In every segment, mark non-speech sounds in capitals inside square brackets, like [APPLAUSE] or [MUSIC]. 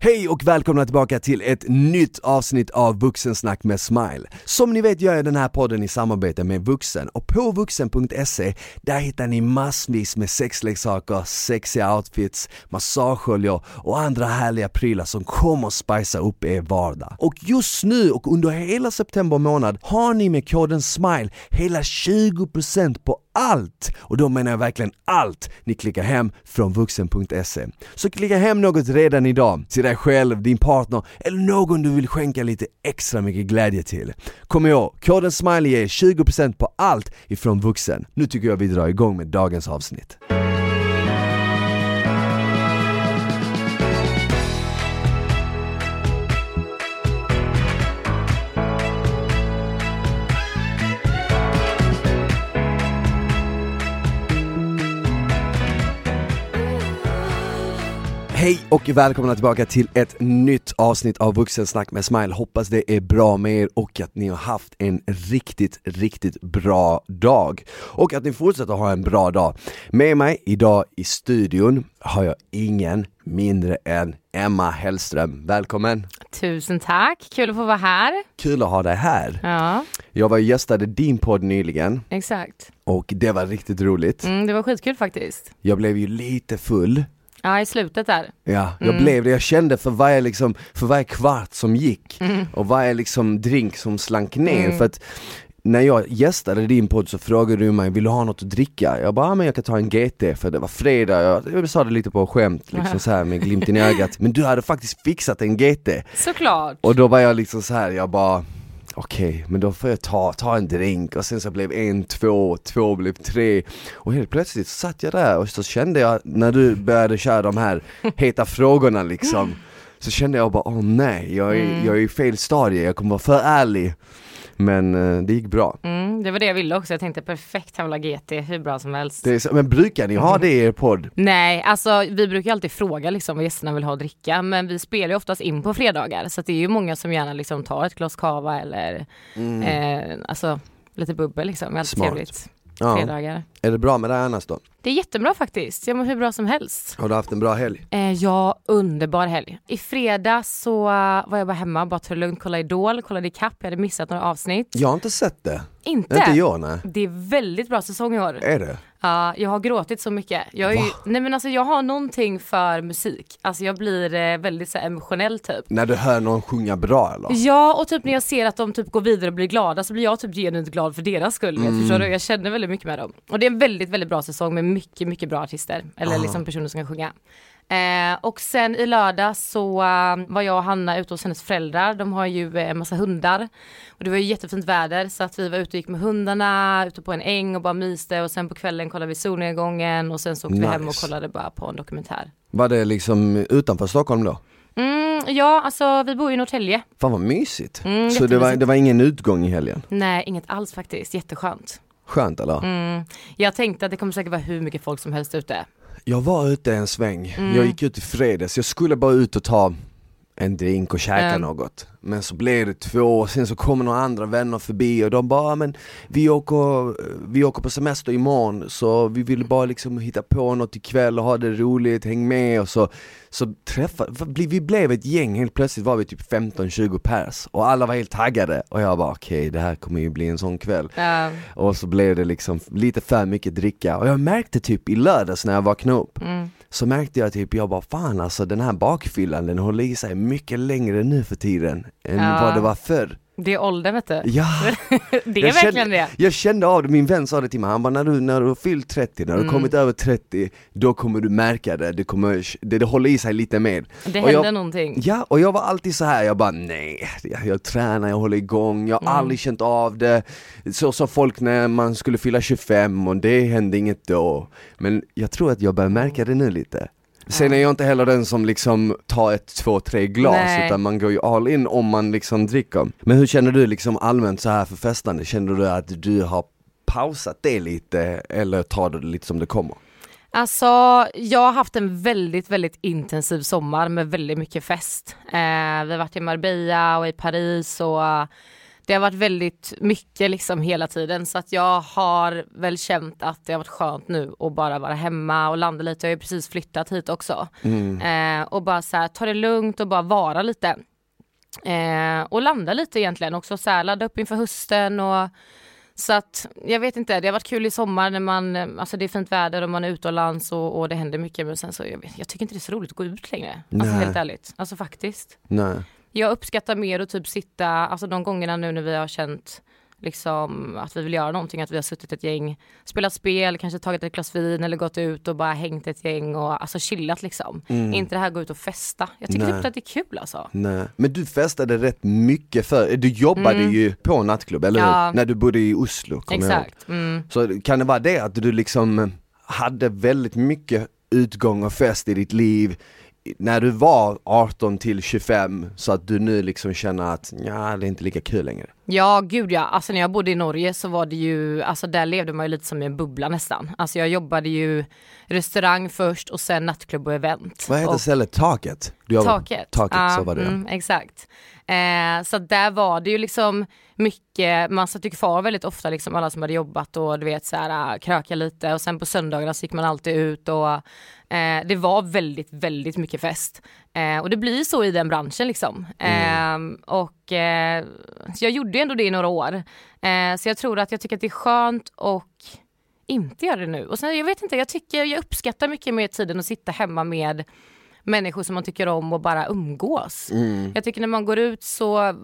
Hej och välkomna tillbaka till ett nytt avsnitt av Vuxensnack med Smile. Som ni vet gör jag den här podden i samarbete med Vuxen och på vuxen.se där hittar ni massvis med sexleksaker, sexiga outfits, massageoljor och andra härliga prylar som kommer att spicea upp er vardag. Och just nu och under hela september månad har ni med koden SMILE hela 20% på allt! Och då menar jag verkligen allt ni klickar hem från vuxen.se. Så klicka hem något redan idag till dig själv, din partner eller någon du vill skänka lite extra mycket glädje till. Kom ihåg, koden SMILE ger 20% på allt ifrån vuxen. Nu tycker jag vi drar igång med dagens avsnitt. Hej och välkomna tillbaka till ett nytt avsnitt av Vuxensnack med Smile. Hoppas det är bra med er och att ni har haft en riktigt, riktigt bra dag. Och att ni fortsätter ha en bra dag. Med mig idag i studion har jag ingen mindre än Emma Hellström. Välkommen! Tusen tack, kul att få vara här. Kul att ha dig här. Ja, Jag var och gästade din podd nyligen exakt. och det var riktigt roligt. Mm, det var skitkul faktiskt. Jag blev ju lite full Ja, i slutet där. Ja, jag Mm. blev det. Jag kände för varje, liksom, för varje kvart som gick Mm. och varje liksom, drink som slank ner. För att när jag gästade din podd så frågade du mig, vill du ha något att dricka? Jag bara, men jag kan ta en GT för det var fredag, jag, jag sa det lite på skämt liksom [LAUGHS] så här med glimten i ögat. Men du hade faktiskt fixat en GT. Såklart. Och då var jag liksom så här, jag bara Okej, men då får jag ta, ta en drink. Och sen så blev en, två, två blev tre. Och helt plötsligt satt jag där och så kände jag när du började köra de här heta frågorna liksom Så kände jag bara, åh nej, jag är, jag är i fel stadie, jag kommer vara för ärlig Men eh, det gick bra Mm, det var det jag ville också. Jag tänkte perfekt, han vill ha GT, hur bra som helst. så, Men brukar ni ha det i er podd? Nej, alltså vi brukar alltid fråga liksom vad gästerna vill ha att dricka, men vi spelar ju oftast in på fredagar, så det är ju många som gärna liksom tar ett glas kava eller eh, alltså lite bubbel liksom. Smart. trevligt. Ja. Fredagar. Är det bra med dig annars då? Det är jättebra faktiskt. Jag mår hur bra som helst. Har du haft en bra helg? Eh, ja, underbar helg. I fredags så uh, var jag bara hemma, bara tog det lugnt, kollade Idol, kollade ikapp, jag hade missat några avsnitt. Jag har inte sett det, Inte? inte jag nej Det är väldigt bra säsong i år. Är det? Ja, jag har gråtit så mycket. Jag, är ju, nej men alltså, jag har någonting för musik. Alltså jag blir eh, väldigt så här, emotionell typ. När du hör någon sjunga bra eller? Ja och typ när jag ser att de typ går vidare och blir glada så blir jag typ genuint glad för deras skull. Mm. Förstår du? Jag känner väldigt mycket med dem. Och det är en väldigt, väldigt bra säsong med mycket, mycket bra artister. Eller liksom personer som kan sjunga. Eh, och sen i lördag så eh, var jag och Hanna ute hos hennes föräldrar. De har ju eh, en massa hundar. Och det var ju jättefint väder så att vi var ute och gick med hundarna ute på en äng och bara myste. Och sen på kvällen kollade vi solnedgången och sen så åkte vi hem och Nice. kollade bara på en dokumentär. Var det liksom utanför Stockholm då? Mm, ja, alltså vi bor i Norrtälje. Fan vad mysigt. Mm, så det var, det var ingen utgång i helgen? Nej, inget alls faktiskt. Jätteskönt. Skönt eller? Mm. Jag tänkte att det kommer säkert vara hur mycket folk som helst ute. Jag var ute en sväng, Mm. jag gick ut i fredags, jag skulle bara ut och ta en drink och käka Mm. något. Men så blev det två, och sen så kommer några andra vänner förbi och de bara men vi åker, vi åker på semester imorgon så vi ville bara liksom hitta på något ikväll och ha det roligt, häng med. Och så Så träffade, vi blev ett gäng, helt plötsligt var vi typ 15-20 pers och alla var helt taggade. Och jag bara okej det här kommer ju bli en sån kväll. Ja, och så blev det liksom lite för mycket dricka. Och jag märkte typ i lördags när jag vaknade upp mm. Så märkte jag typ, jag bara fan alltså den här bakfyllan den håller i sig mycket längre nu för tiden än Ja. vad det var förr det är åldern vet du. Ja, [LAUGHS] Det är jag verkligen kände, det. Jag kände av det, min vän sa det till mig, han bara när du, när du har fyllt 30, när du Mm. kommit över 30 Då kommer du märka det, det, kommer, det, det håller i sig lite mer Det Och händer jag- någonting. Ja, och jag var alltid så här. jag bara nej, jag, jag tränar, jag håller igång, jag har Mm. aldrig känt av det Så sa folk när man skulle fylla 25 och det hände inget då Men jag tror att jag börjar märka det nu lite Sen är jag inte heller den som liksom tar ett, två, tre glas Nej. utan man går ju all in om man liksom dricker Men hur känner du liksom allmänt så här för festande? Känner du att du har pausat det lite eller tar du det lite som det kommer? Alltså, jag har haft en väldigt, väldigt intensiv sommar med väldigt mycket fest. Eh, vi har varit i Marbella och i Paris och det har varit väldigt mycket liksom hela tiden så att jag har väl känt att det har varit skönt nu att bara vara hemma och landa lite. Jag har ju precis flyttat hit också. Eh, och bara så här, ta det lugnt och bara vara lite. Eh, och landa lite egentligen också så här, ladda upp inför hösten och så att jag vet inte, det har varit kul i sommar när man, alltså det är fint väder och man är utomlands och, och det händer mycket men sen så, jag, jag tycker inte det är så roligt att gå ut längre. Alltså Nej. helt ärligt, alltså faktiskt. Nej. Jag uppskattar mer att typ sitta, alltså de gångerna nu när vi har känt liksom att vi vill göra någonting, att vi har suttit ett gäng, spelat spel, kanske tagit ett glas vin eller gått ut och bara hängt ett gäng och alltså chillat liksom. Inte det här gå ut och festa. Jag tycker Mm. Inte att det är kul alltså. Nej. Men du festade rätt mycket för, du jobbade ju på nattklubb, eller Mm. Ja. hur? När du bodde i Oslo, kommer jag. Exakt. Mm. Så kan det vara det att du liksom hade väldigt mycket utgång och fest i ditt liv när du var 18 till 25 så att du nu liksom känner att ja det är inte lika kul längre. Ja gud ja, alltså när jag bodde i Norge så var det ju, alltså där levde man ju lite som i en bubbla nästan. Alltså jag jobbade ju restaurang först och sen nattklubb och event. Vad heter och, stället? Taket? Du Taket. Taket, Ja, så var det mm, Exakt. Eh, så där var det ju liksom mycket, man satt ju kvar väldigt ofta liksom alla som hade jobbat och du vet så här äh, kröka lite och sen på söndagarna så gick man alltid ut och eh, det var väldigt, väldigt mycket fest. Eh, och det blir så i den branschen liksom. Mm. Eh, och eh, jag gjorde ändå det i några år. Eh, så jag tror att jag tycker att det är skönt och inte göra det nu. Och sen jag vet inte, jag tycker jag uppskattar mycket mer tiden att sitta hemma med människor som man tycker om och bara umgås. Mm. Jag tycker när man går ut så,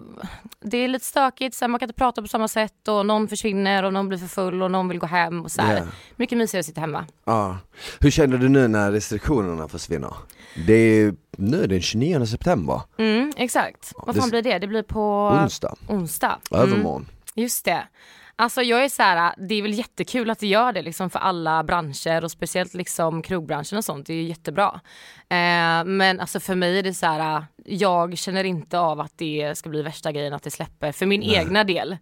det är lite stökigt, så man kan inte prata på samma sätt och någon försvinner och någon blir för full och någon vill gå hem och så. Ja. Mycket mysigare att sitta hemma. Ja. Hur känner du nu när restriktionerna försvinner? Det är nu den 29 september, Mm, exakt. Vad det- fan blir det? Det blir på onsdag, onsdag. Mm. övermorgon. Just det. Alltså jag är så här, äh, det är väl jättekul att det gör det liksom för alla branscher och speciellt liksom krogbranschen och sånt, det är ju jättebra. Eh, men alltså för mig är det så här, äh, jag känner inte av att det ska bli värsta grejen att det släpper för min egna del.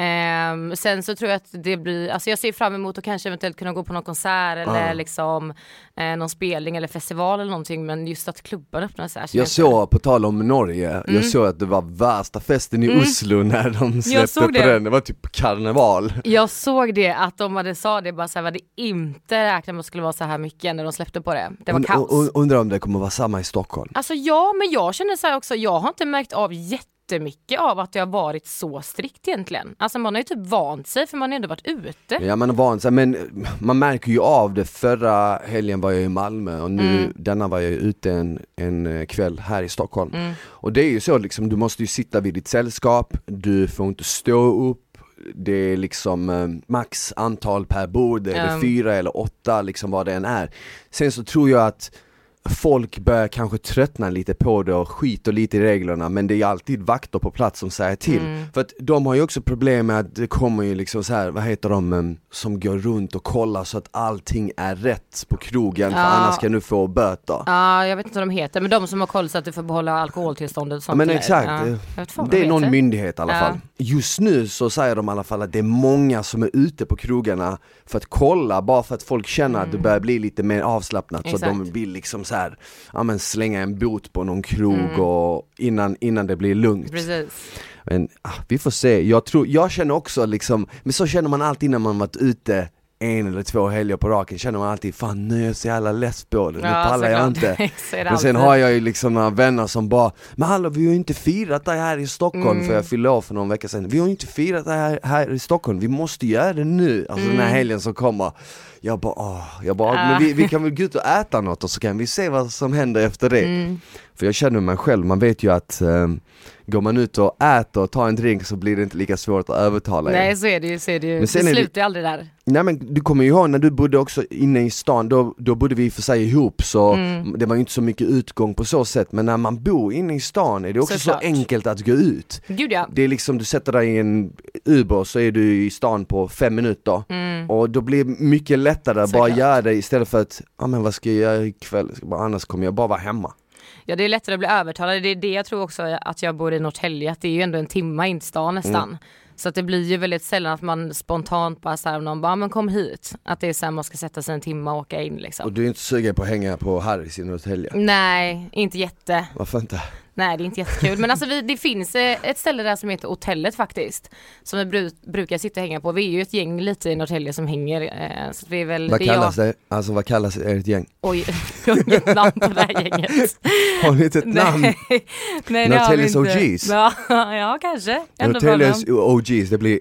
Eh, sen så tror jag att det blir, alltså jag ser fram emot att kanske eventuellt kunna gå på någon konsert eller Ja. liksom eh, någon spelning eller festival eller någonting men just att klubben öppnar så här. Jag såg, på tal om Norge, Mm. jag såg att det var värsta festen i Oslo när de släppte på det. den, det var typ karneval. Jag såg det att de hade sa det bara så här, vad det inte räknat med att det skulle vara så här mycket när de släppte på det. Det var Und- kaos. und- Undrar om det kommer vara samma i Stockholm? Alltså ja, men jag känner så här också, jag har inte märkt av jättemycket av att det har varit så strikt egentligen. Alltså man har ju typ vant sig för man har ändå varit ute. Ja man är van sig, men man märker ju av det, förra helgen var jag i Malmö och nu Mm. denna var jag ute en, en eh, kväll här i Stockholm. Mm. Och det är ju så liksom, du måste ju sitta vid ditt sällskap, du får inte stå upp, det är liksom eh, max antal per bord, det är Mm. fyra eller åtta liksom vad det än är. Sen så tror jag att folk börjar kanske tröttna lite på det och skiter lite i reglerna men det är alltid vakter på plats som säger till. Mm. För att de har ju också problem med att det kommer ju liksom så här, vad heter de, som går runt och kollar så att allting är rätt på krogen för Ja. annars kan du få böter. Ja, jag vet inte vad de heter, men de som har koll så att du får behålla alkoholtillståndet och sånt. Ja, men exakt. Ja. Det är någon heter. myndighet i alla fall. Just nu så säger de i alla fall att det är många som är ute på krogarna för att kolla, bara för att folk känner att det börjar bli lite mer avslappnat så att de Mm. Exakt. vill liksom så här, ja men slänga en bot på någon krog Mm. och innan, innan det blir lugnt. Precis. Men ah, vi får se, jag tror, jag känner också liksom, men så känner man alltid när man varit ute en eller två helger på raken, känner man alltid fan nu är jag så jävla less på det, nu pallar jag inte. [LAUGHS] Men sen har jag ju liksom några vänner som bara Men hallå vi har ju inte firat det här i Stockholm Mm. för jag fyllde år för någon vecka sedan Vi har ju inte firat det här, här i Stockholm, vi måste göra det nu, alltså den här Mm. helgen som kommer Jag bara åh, jag bara, Ah. men vi, vi kan väl gå ut och äta något och så kan vi se vad som händer efter det Mm. För jag känner mig själv, man vet ju att eh, Går man ut och äter och tar en drink så blir det inte lika svårt att övertala Nej er så är det ju, så är det ju. Men sen det- slutar ju aldrig där. Nej men du kommer ju ihåg när du bodde också inne i stan, då, då bodde vi för sig ihop så Mm. det var ju inte så mycket utgång på så sätt men när man bor inne i stan är det också Såklart. så enkelt att gå ut Gud ja. Det är liksom, du sätter dig i en Uber så är du i stan på fem minuter Mm. och då blir det mycket lättare att bara göra det istället för att, ja men vad ska jag göra ikväll, annars kommer jag bara vara hemma Ja det är lättare att bli övertalad, det är det jag tror också att jag bor i Norrtälje, att det är ju ändå en timma in till stan nästan. Mm. Så att det blir ju väldigt sällan att man spontant bara såhär, någon bara, "Ja, men kom hit. Att det är såhär man ska sätta sig en timma och åka in liksom. Och du är inte sugen på att hänga på Harrys i Norrtälje? Nej, inte jätte. Varför inte? Nej det är inte jättekul men alltså vi, det finns eh, ett ställe där som heter Hotellet faktiskt. Som vi bru brukar sitta och hänga på. Vi är ju ett gäng lite i Norrtälje som hänger. Eh, så vi är väl, Vad det kallas jag... det? Alltså vad kallas ert gäng? Oj, [LAUGHS] jag har inget namn på det här gänget. [LAUGHS] Har ni inte ett namn? Nej, [LAUGHS] det Norrtäljes. OGs? Ja, ja kanske. Norrtäljes. OGs, det blir.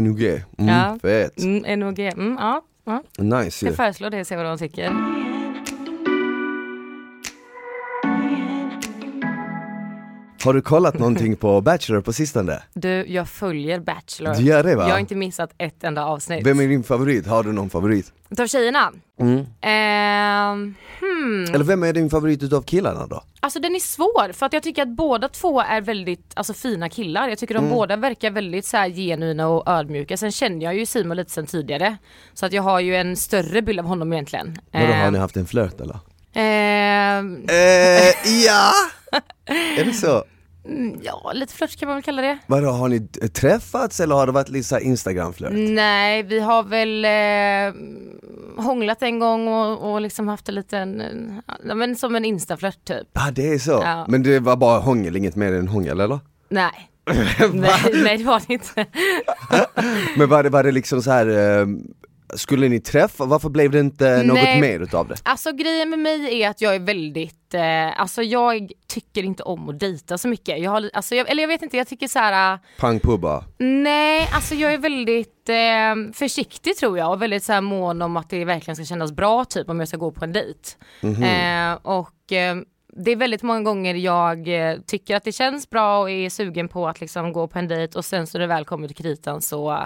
NOG. Mm, Ja. Fett. Mm, NOG, mm, ja. ja. Nice. Jag föreslår det och se vad de tycker. Har du kollat någonting på Bachelor på sistone? Du, jag följer Bachelor. Du gör det va? Jag har inte missat ett enda avsnitt. Vem är din favorit? Har du någon favorit? Utav tjejerna? Mm. Ehm, hmm. Eller vem är din favorit utav killarna då? Alltså den är svår för att jag tycker att båda två är väldigt alltså, fina killar. Jag tycker de Mm. båda verkar väldigt så här, genuina och ödmjuka. Sen känner jag ju Simon lite sen tidigare. Så att jag har ju en större bild av honom egentligen. Vadå, har Ehm, ni haft en flört eller? ehm, Eh, ja! [LAUGHS] är det så? mm, ja, lite flört kan man väl kalla det. Vadå, har ni träffats eller har det varit lite Instagram-flört? Nej, vi har väl eh, hånglat en gång och, och liksom haft en liten, ja, men som en instaflört typ. Ja ah, det är så? Ja. Men det var bara hångel, inget mer än hångel eller? Nej. [LAUGHS] nej, nej det var det inte. [LAUGHS] Men var det, var det liksom så här eh, skulle ni träffa, varför blev det inte något Nej. mer utav det? Alltså grejen med mig är att jag är väldigt, eh, alltså jag tycker inte om att dejta så mycket. Jag har, alltså jag, eller jag vet inte, jag tycker så här. Pang på bara? nej alltså jag är väldigt eh, försiktig tror jag och väldigt så här mån om att det verkligen ska kännas bra typ om jag ska gå på en dejt. Mhm. Eh, och eh, det är väldigt många gånger jag eh, tycker att det känns bra och är sugen på att liksom gå på en dejt och sen så när det väl kommer till kritan så eh,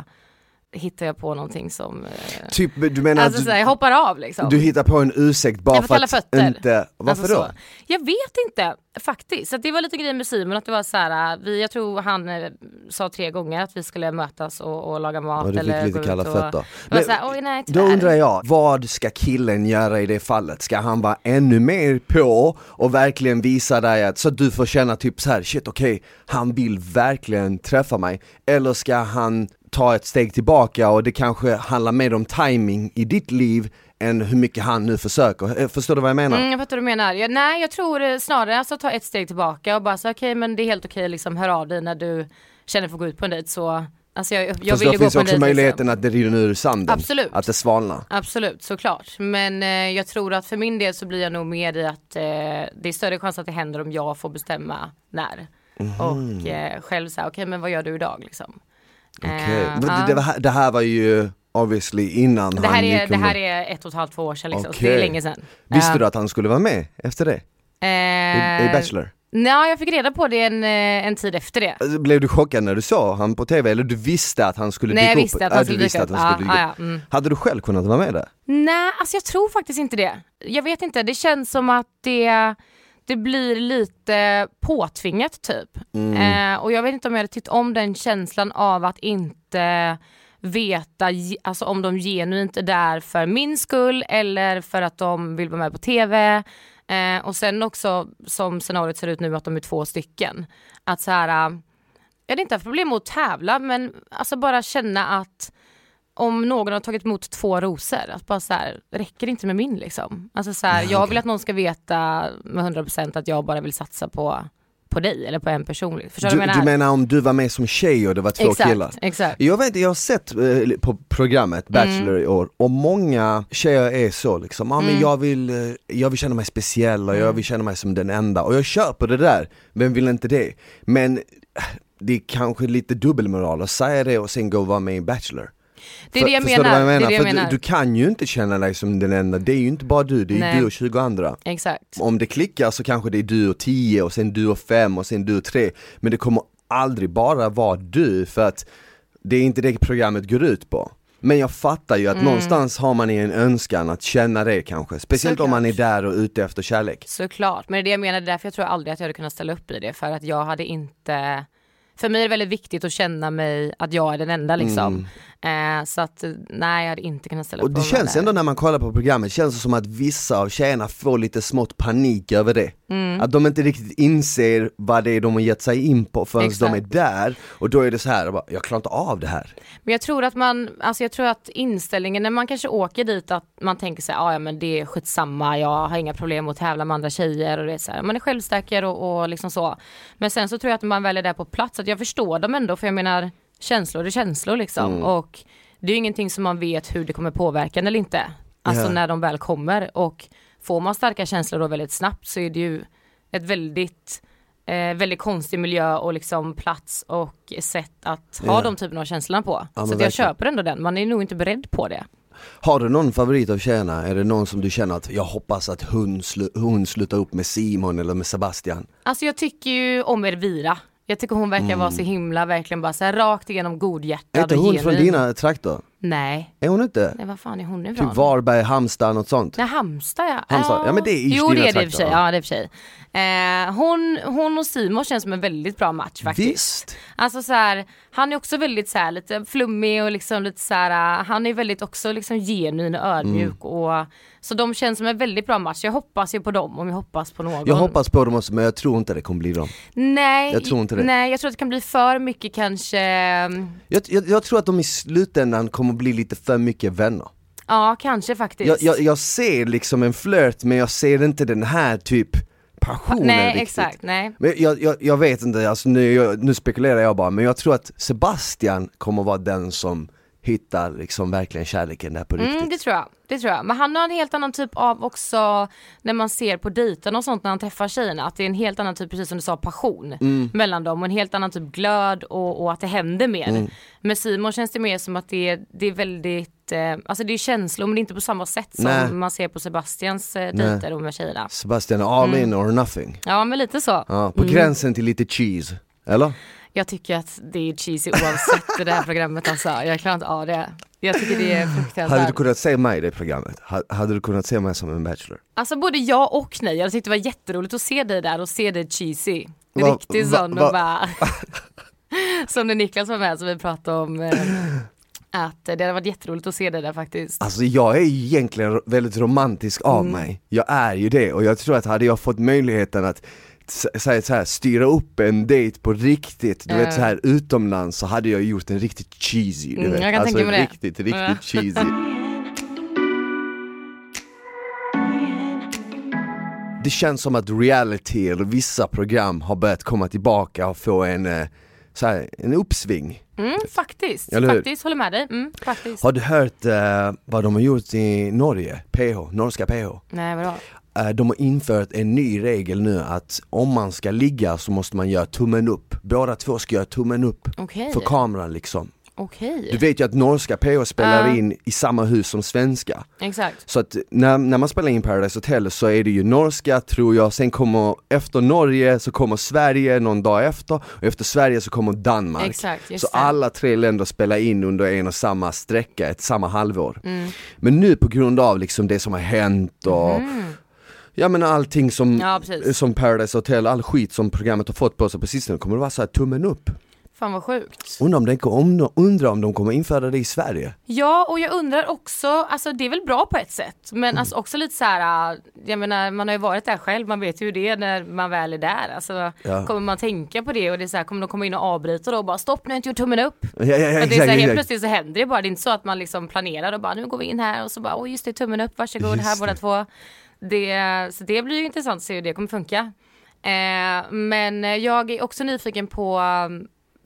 hittar jag på någonting som, eh, Typ, du menar alltså att du, jag hoppar av liksom. du hittar på en ursäkt bara för att fötter. inte, varför Alltså då? så. Jag vet inte faktiskt. Så det var lite grejen med Simon att det var så här, vi, jag tror han eh, sa tre gånger att vi skulle mötas och, och laga mat Ja, du eller fick lite gå kalla ut och, fötter. Men så här, oj nej Då undrar jag, vad ska killen göra i det fallet? Ska han vara ännu mer på och verkligen visa dig att, så att du får känna typ så här: shit okej, han vill verkligen träffa mig. Eller ska han ta ett steg tillbaka och det kanske handlar mer om timing i ditt liv än hur mycket han nu försöker. Eh, Förstår du vad jag menar? Mm, jag fattar vad du menar. Jag, nej jag tror eh, snarare alltså ta ett steg tillbaka och bara så okej men det är helt okej liksom hör av dig när du känner för att gå ut på en dejt så Alltså jag, jag Fast vill då ju gå finns på också dejt möjligheten liksom. att det rinner ur sanden. Absolut. Att det svalnar. Absolut, såklart. Men eh, jag tror att för min del så blir jag nog mer i att eh, det är större chans att det händer om jag får bestämma när. Mhm. Och eh, själv säga, okej men vad gör du idag liksom? Okej. Eh, Men ja. det, det, här, det här var ju obviously innan det, han här gick är, det under- här är ett och ett halvt, två år sedan liksom. Så det är länge sedan. Visste Eh, du att han skulle vara med efter det? I, i eh, Bachelor? Nej, jag fick reda på det en, eh, en tid efter det. Alltså, Blev du chockad när du såg han på TV eller du visste att han skulle Nej, dyka jag upp? visste att Ja, han du skulle visste att han skulle dyka upp. ja, mm. Hade du själv kunnat vara med där? Nej, alltså jag tror faktiskt inte det. Jag vet inte, det känns som att det, det blir lite påtvingat typ. Mm. Eh, och jag vet inte om jag hade tyckt om den känslan av att inte veta alltså om de genuint är där för min skull eller för att de vill vara med på TV. Eh, och sen också som scenariot ser ut nu att de är två stycken. Att så här, äh, jag hade inte haft problem med att tävla men alltså bara känna att om någon har tagit emot två rosor, att bara så här, räcker det inte med min liksom? Alltså så här, jag vill att någon ska veta med 100% att jag bara vill satsa på, på dig eller på en person. Förstår Du, du jag du menar? menar om du var med som tjej och det var två exakt, killar? exakt. Jag vet, jag har sett eh, på programmet Bachelor i år och många tjejer är så liksom, ah, men jag, vill, eh, jag vill känna mig speciell och jag vill känna mig som den enda och jag köper det där, vem vill inte det? Men eh, det är kanske lite dubbelmoral att säga det och sen gå och vara med i Bachelor. Det är det jag menar. Jag menar? Det det jag menar. Du, du kan ju inte känna dig som den enda, det är ju inte bara du, det är Nej. du och 20 andra. Exakt. Om det klickar så kanske det är du och 10 och sen du och 5 och sen du och 3 Men det kommer aldrig bara vara du för att det är inte det programmet går ut på Men jag fattar ju att Mm. någonstans har man en önskan att känna det kanske Speciellt om man är där och ute efter kärlek Såklart, men det är det jag menar, därför jag tror aldrig att jag hade kunnat ställa upp i det för att jag hade inte för mig är det väldigt viktigt att känna mig att jag är den enda liksom. Eh, så att nej jag hade inte kunnat ställa Och upp det att vara känns där. ändå när man kollar på programmet, känns det som att vissa av tjejerna får lite smått panik över det. Mm. Att de inte riktigt inser vad det är de har gett sig in på förrän Exakt. de är där och då är det så här, bara, jag klarar inte av det här. Men jag tror att man, alltså jag tror att inställningen när man kanske åker dit att man tänker sig, "Ah, ja men det är skitsamma, jag har inga problem att tävla med andra tjejer och det är så här, man är självsäker och, och liksom så. Men sen så tror jag att man väl är där på plats, att jag förstår dem ändå för jag menar känslor är känslor liksom Mm. och det är ju ingenting som man vet hur det kommer påverka eller inte. Alltså Ja. när de väl kommer och får man starka känslor då väldigt snabbt så är det ju ett väldigt eh, väldigt konstig miljö och liksom plats och sätt att ha Ja. de typerna av känslorna på. Ja, så jag köper ändå den, man är nog inte beredd på det. Har du någon favorit av tjejerna? Är det någon som du känner att jag hoppas att hon, slu- hon slutar upp med Simon eller med Sebastian? Alltså jag tycker ju om Elvira. Jag tycker hon verkar vara så himla, verkligen bara så här rakt igenom godhjärtad Mm. Är inte hon från dina trakter? Nej, Är hon inte? nej vad fan är hon ifrån? Typ Varberg, Halmstad, något sånt? Nej, Halmstad ja. Halmstad, ja, men det är i Jo det är det i och för sig, ja. det är för sig. Eh, hon, hon och Simon känns som en väldigt bra match faktiskt. Visst! Alltså så här, han är också väldigt så här, lite flummig och liksom lite så här, uh, han är väldigt också liksom genuin och ödmjuk Mm. och så de känns som en väldigt bra match. Jag hoppas ju på dem om jag hoppas på någon. Jag hoppas på dem också men jag tror inte det kommer bli dem. Nej, Jag tror inte det. Nej, jag tror att det kan bli för mycket kanske, Jag, jag, jag tror att de i slutändan kommer bli lite för mycket vänner. ja kanske faktiskt. Jag, jag, jag ser liksom en flört men jag ser inte den här typ passionen nej riktigt. exakt, nej. Men jag, jag, jag vet inte, alltså nu, jag, nu spekulerar jag bara, men jag tror att Sebastian kommer vara den som hittar liksom verkligen kärleken där på riktigt. Mm, det tror jag. Det tror jag. Men han har en helt annan typ av också när man ser på dejten och sånt när han träffar tjejerna. Att det är en helt annan typ, precis som du sa, passion Mm. mellan dem och en helt annan typ glöd och, och att det händer mer. Mm. Med Simon känns det mer som att det är, det är väldigt, eh, alltså det är känslor men det är inte på samma sätt som Nej. man ser på Sebastians eh, dejter och med tjejerna. Sebastian all in or nothing. Ja men lite så. Ja, på gränsen till lite cheese, eller? Jag tycker att det är cheesy oavsett det här programmet alltså. Jag klarar inte av det. Jag tycker det är Hade du fruktansvärt. kunnat se mig i det programmet? Ha- Hade du kunnat se mig som en bachelor? Alltså både ja och nej. Jag tyckte det var jätteroligt att se dig där och se dig cheesy. Va- Riktigt va- sån va- och bara... [LAUGHS] som när Niklas var med som vi pratade om. Eh, att det hade varit jätteroligt att se dig där faktiskt. Alltså jag är ju egentligen väldigt romantisk av Mm. mig, jag är ju det och jag tror att hade jag fått möjligheten att s- så här, så här, styra upp en dejt på riktigt, du vet så här utomlands så hade jag gjort en riktigt cheesy, du Mm, vet. kan alltså riktigt, riktigt Ja. cheesy. Det känns som att reality eller vissa program har börjat komma tillbaka och få en, eh, så här, en uppsving. Mm, faktiskt, faktiskt, håller med dig. Mm, faktiskt. Har du hört eh, vad de har gjort i Norge? PH, norska PH? Nej vadå? Eh, De har infört en ny regel nu att om man ska ligga så måste man göra tummen upp. Båda två ska göra tummen upp Okej, för kameran liksom. okej. Du vet ju att norska PH spelar Ja. in i samma hus som svenska. Exakt. Så att när, när man spelar in Paradise Hotel så är det ju norska tror jag, sen kommer efter Norge så kommer Sverige någon dag efter och efter Sverige så kommer Danmark. Exakt, så det. alla tre länder spelar in under en och samma sträcka, ett samma halvår. Mm. Men nu på grund av liksom det som har hänt och Ja men allting som. Ja, som Paradise Hotel, all skit som programmet har fått på sig på sistone kommer det vara så här tummen upp. Fan vad sjukt. Undrar om, det, om, undrar om de kommer införa det i Sverige? Ja, och jag undrar också, alltså det är väl bra på ett sätt, men Mm. alltså också lite så här, äh, jag menar man har ju varit där själv, man vet ju hur det är när man väl är där. Alltså Ja. kommer man tänka på det och det är så här, kommer de komma in och avbryta då och bara stopp nu har jag inte gjort tummen upp. Ja, ja, ja, För det är så exakt, här, helt exakt. plötsligt så händer det bara, det är inte så att man liksom planerar och bara nu går vi in här och så bara oj just det tummen upp, varsågod Just här båda två. Det, så det blir ju intressant att se hur det kommer funka. Eh, men jag är också nyfiken på,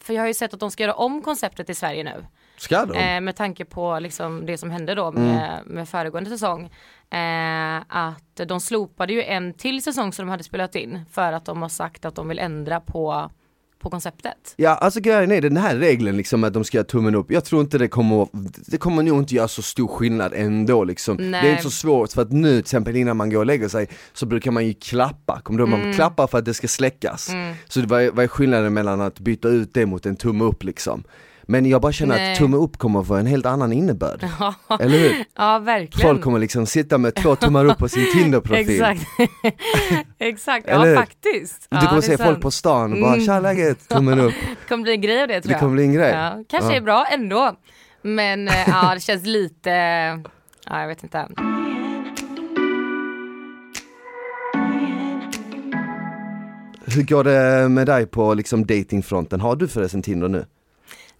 för jag har ju sett att de ska göra om konceptet i Sverige nu. Ska de? Eh, med tanke på liksom det som hände då Mm. med, med föregående säsong. Eh, att de slopade ju en till säsong som de hade spelat in för att de har sagt att de vill ändra på, på konceptet. Ja alltså grejen är den här regeln liksom att de ska göra tummen upp, jag tror inte det kommer, det kommer nog inte göra så stor skillnad ändå liksom. Det är Nej. inte så svårt för att nu till exempel innan man går och lägger sig så brukar man ju klappa, kommer du ihåg? Mm. Man klappar för att det ska släckas. Så det var, vad är skillnaden mellan att byta ut det mot en tumme upp liksom? Men jag bara känner Nej. att tumme upp kommer få en helt annan innebörd. Eller hur? [LAUGHS] Ja verkligen. Folk kommer liksom sitta med två tummar upp på sin [LAUGHS] Tinder-profil. Exakt. [LAUGHS] Exakt, Eller ja faktiskt. Du ja, kommer det är se folk sant. på stan och bara Mm. tja läget, tummen upp. Det kommer bli en grej av det tror Det jag. kommer bli en grej. Ja, kanske Ja. är bra ändå. Men eh, ja, det känns lite, ja jag vet inte. Hur går det med dig på liksom datingfronten? Har du förresten Tinder nu?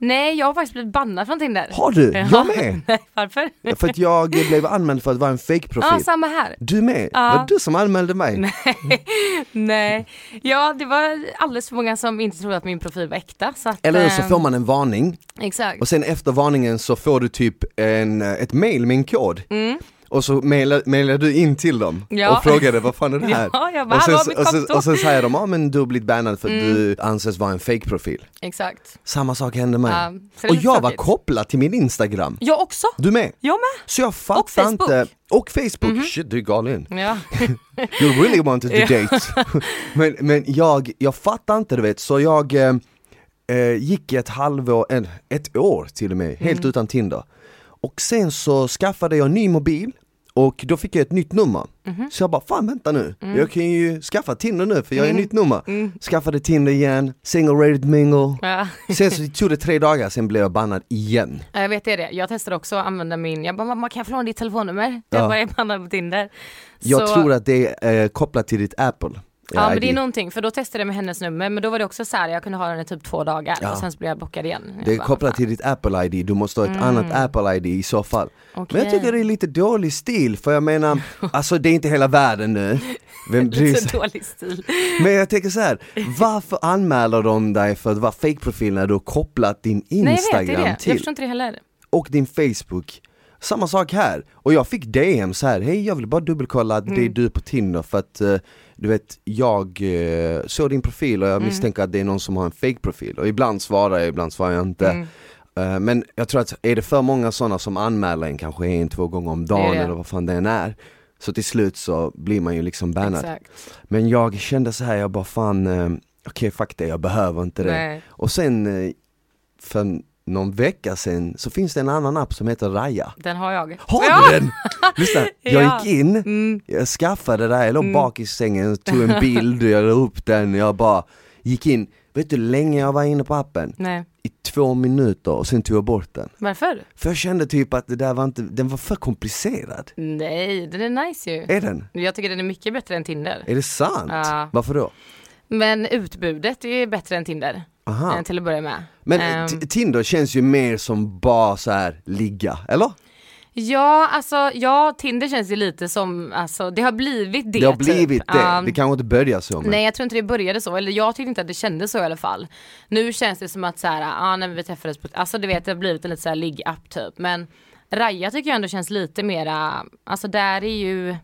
Nej, jag har faktiskt blivit bannad från Tinder. Har du? Jag med! [LAUGHS] Nej, varför? För att jag blev anmäld för att vara en Ja, fake-profil. samma här. Du med? Ja. Var det du som anmälde mig? [LAUGHS] Nej, nej. Ja, det var alldeles för många som inte trodde att min profil var äkta. Så att, Eller så eh, får man en varning Exakt. och sen efter varningen så får du typ en, ett mail med en kod. Och så mailar, mailar du in till dem Mm. Ja. och frågade vad fan är det [LAUGHS] här? Ja, jag bara, och, sen, "Hallå, mitt och, sen, konto." Mm. och sen säger de, ja men du har blivit bannad för att du anses vara en fake-profil. Exakt. Samma sak hände mig. Är och jag var kopplad till min Instagram. Jag också. Du med? Jag med. Så jag fattar Och Facebook. Inte, och Facebook, shit du är galen. Ja. [LAUGHS] You really wanted to date. [LAUGHS] men men jag, jag fattar inte du vet, så jag eh, eh, gick ett halvår, en, ett år till och med, helt utan Tinder. Och sen så skaffade jag en ny mobil och då fick jag ett nytt nummer. Så jag bara, fan vänta nu, jag kan ju skaffa Tinder nu för jag är nytt nummer. Skaffade Tinder igen, single rated mingle. Ja. [LAUGHS] Sen så tog det tre dagar, sen blev jag bannad igen. Jag vet det, jag testade också att använda min, jag bara mamma kan jag få låna ditt telefonnummer? Ja. Jag bara är bannad på Tinder. Jag Så- tror att det är eh, kopplat till ditt Apple. Ja men det är någonting, för då testade jag med hennes nummer men då var det också så här, jag kunde ha den i typ två dagar Ja. och sen så blev jag blockad igen. Jag Det är kopplat till ditt Apple ID, du måste ha ett annat Apple ID i så fall. Men jag tycker det är lite dålig stil, för jag menar, [LAUGHS] alltså det är inte hela världen nu. Vem bryr sig? dålig stil. Men jag tänker så här, varför anmäler de dig för att vara fake-profil när du har kopplat din Nej jag vet, Instagram det är det. Jag till förstår inte det heller. och din Facebook? Samma sak här, och jag fick DM så här, hej jag vill bara dubbelkolla att det är Mm. du på Tinder för att eh, du vet, jag eh, såg din profil och Mm. jag misstänker att det är någon som har en fake-profil och ibland svarar jag, ibland svarar jag inte. Mm. Eh, Men jag tror att är det för många sådana som anmäler en kanske en, två gånger om dagen det. eller vad fan det än är Så till slut så blir man ju liksom bannad Exakt. Men jag kände så här, jag bara fan, okej fuck det, jag behöver inte det Nej. Och sen för någon vecka sen så finns det en annan app som heter Raya Den har jag. Har ja! du den? [LAUGHS] Lyssna, [LAUGHS] jag Ja. gick in, Mm. jag skaffade det där, jag låg bak i sängen, tog en bild, jag la upp den, jag bara gick in Vet du hur länge jag var inne på appen? Nej, I två minuter och sen tog jag bort den varför? för jag kände typ att det där var inte, den var för komplicerad. Nej, den är nice ju. Är den? Jag tycker den är mycket bättre än Tinder. Är det sant? Ja. Varför då? Men utbudet är bättre än Tinder. Aha. Till att börja med. Men t- Tinder känns ju mer som bara så här ligga, eller? Ja, alltså ja, Tinder känns ju lite som, alltså det har blivit det Det har typ. blivit det, Ja. det kanske inte börjar så men Nej jag tror inte det började så, eller jag tyckte inte att det kändes så i alla fall. Nu känns det som att så här, ah, när vi träffades på, alltså du vet det har blivit en lite så här ligg-app typ. Men Raja tycker jag ändå känns lite mera, alltså där är ju,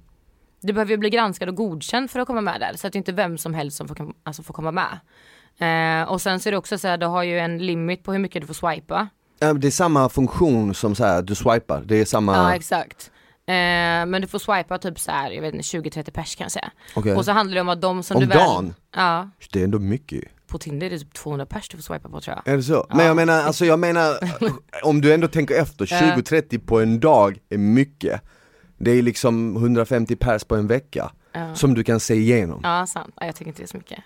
du behöver ju bli granskad och godkänd för att komma med där. Så att det är inte vem som helst som får, alltså, får komma med. Eh, och sen så är det också så här, du har ju en limit på hur mycket du får swipa. Ja, det är samma funktion som så här, du swipar, det är samma, Ja exakt. Eh, men du får swipa typ så här, jag vet inte, 20-30 pers kan jag säga. Okej. Och så handlar det om att de som Om du väl... dagen? Ja, det är ändå mycket på Tinder är det typ 200 pers du får swipa på tror jag. Är det så? Men jag menar, alltså jag menar, [LAUGHS] om du ändå tänker efter, 20-30 på en dag är mycket Det är liksom 150 pers på en vecka, som du kan se igenom Ja, sant. Ja, jag tycker inte det är så mycket.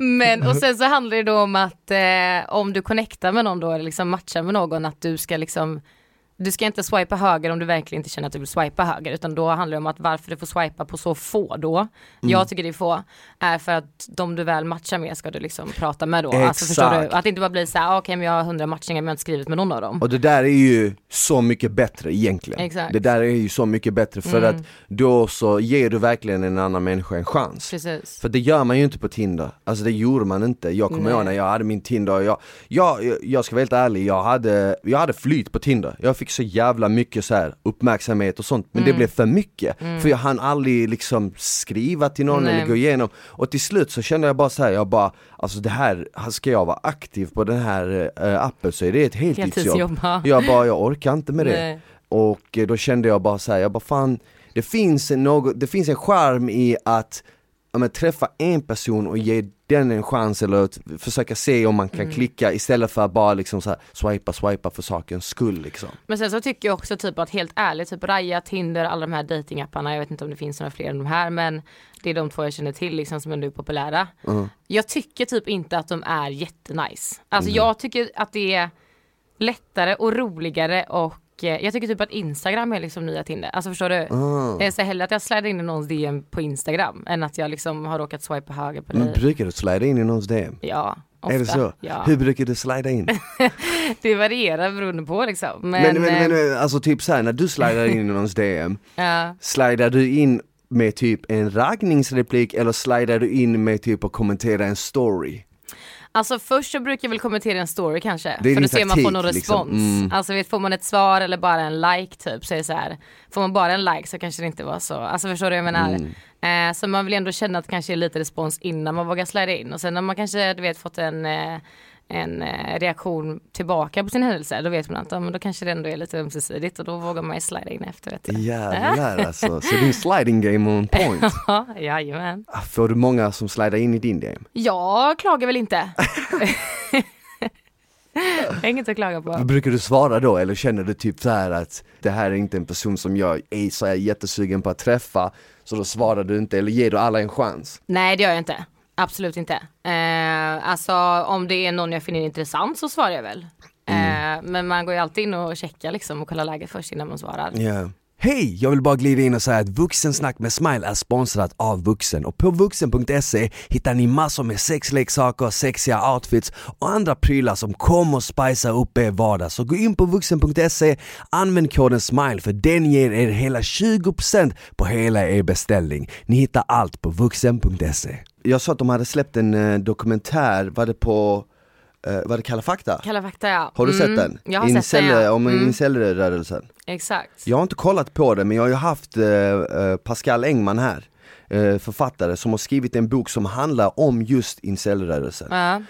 [LAUGHS] Men och sen så handlar det då om att eh, om du connectar med någon då, eller liksom matchar med någon, att du ska liksom du ska inte swipa höger om du verkligen inte känner att du vill swipa höger utan då handlar det om att varför du får swipa på så få då, jag tycker det är få, är för att de du väl matchar med ska du liksom prata med då. Alltså förstår du? Exakt. Att det inte bara blir så här, ah, okej men jag har 100 matchningar men jag har inte skrivit med någon av dem. Och det där är ju så mycket bättre egentligen. Exakt. Det där är ju så mycket bättre för Mm. att då så ger du verkligen en annan människa en chans. Precis. För det gör man ju inte på Tinder, alltså det gjorde man inte. Jag kommer ihåg när jag hade min Tinder, jag, jag, jag, jag ska vara helt ärlig, jag hade, jag hade flyt på Tinder. Jag fick så jävla mycket så här uppmärksamhet och sånt, men Mm. det blev för mycket. För jag hann aldrig liksom skriva till någon Nej. eller gå igenom. Och till slut så kände jag bara så här, jag bara, alltså det här, ska jag vara aktiv på den här eh, appen så är det ett heltidsjobb. Heltidsjobb, ja. Jag bara, jag orkar inte med det. Nej. Och eh, då kände jag bara så här, jag bara fan, det finns något, det finns en charm i att ja, men, träffa en person och ge den en chans eller att försöka se om man kan klicka istället för att bara liksom så här, swipa, swipa för sakens skull liksom. Men sen så tycker jag också typ att helt ärligt, typ Raya, Tinder, alla de här datingapparna, jag vet inte om det finns några fler än de här men det är de två jag känner till liksom som ändå är populära. Jag tycker typ inte att de är jättenice. Alltså jag tycker att det är lättare och roligare och eh, jag tycker typ att Instagram är liksom nya Tinder. Alltså förstår du? Ah. Jag säger hellre att jag slidar in i någons DM på Instagram än att jag liksom har råkat swipa höger på Men dig. brukar du slida in i någons DM? Ja, ofta. Är det så? Ja. Hur brukar du slida in? [LAUGHS] Det varierar beroende på liksom. Men, Men, men, eh, men alltså typ såhär när du slidar in i någons [LAUGHS] DM, ja. slidar du in med typ en raggningsreplik eller slidar du in med typ att kommentera en story? Alltså först så brukar jag väl kommentera en story kanske. För din då ser man får någon liksom. respons. Mm. Alltså vet, får man ett svar eller bara en like typ så är det så här. Får man bara en like så kanske det inte var så. Alltså förstår du vad jag menar? Mm. Eh, så man vill ändå känna att det kanske är lite respons innan man vågar slida in. Och sen när man kanske du vet fått en eh, en eh, reaktion tillbaka på sin händelse, då vet man att ja, men då kanske det ändå är lite ömsesidigt och då vågar man ju slida in efter. Vet du. Jävlar [LAUGHS] alltså, så din sliding game on point. Ja, jajamän. Får du många som slidar in i din DM? Jag klagar väl inte. [LAUGHS] jag har inget att klaga på. Brukar du svara då eller känner du typ så här att det här är inte en person som jag är så jag är jättesugen på att träffa så då svarar du inte eller ger du alla en chans? Nej det gör jag inte. Absolut inte. Eh, alltså om det är någon jag finner intressant så svarar jag väl. Eh, men man går ju alltid in och checkar liksom och kollar läget först innan man svarar. Ja. Hej! Jag vill bara glida in och säga att Vuxensnack med Smile är sponsrat av Vuxen och på vuxen.se hittar ni massor med sexleksaker, sexiga outfits och andra prylar som kommer att spicea upp er vardag. Så gå in på vuxen.se, använd koden SMILE för den ger er hela 20% på hela er beställning. Ni hittar allt på vuxen.se. Jag sa att de hade släppt en eh, dokumentär, var det på, eh, var det Kalla fakta? Kalla fakta ja. Har du Mm, sett den? Jag har sett den Incel- ja. Om Mm, incelrörelsen? exakt. Jag har inte kollat på det men jag har ju haft eh, eh, Pascal Engman här, eh, författare som har skrivit en bok som handlar om just incelrörelsen. Ja.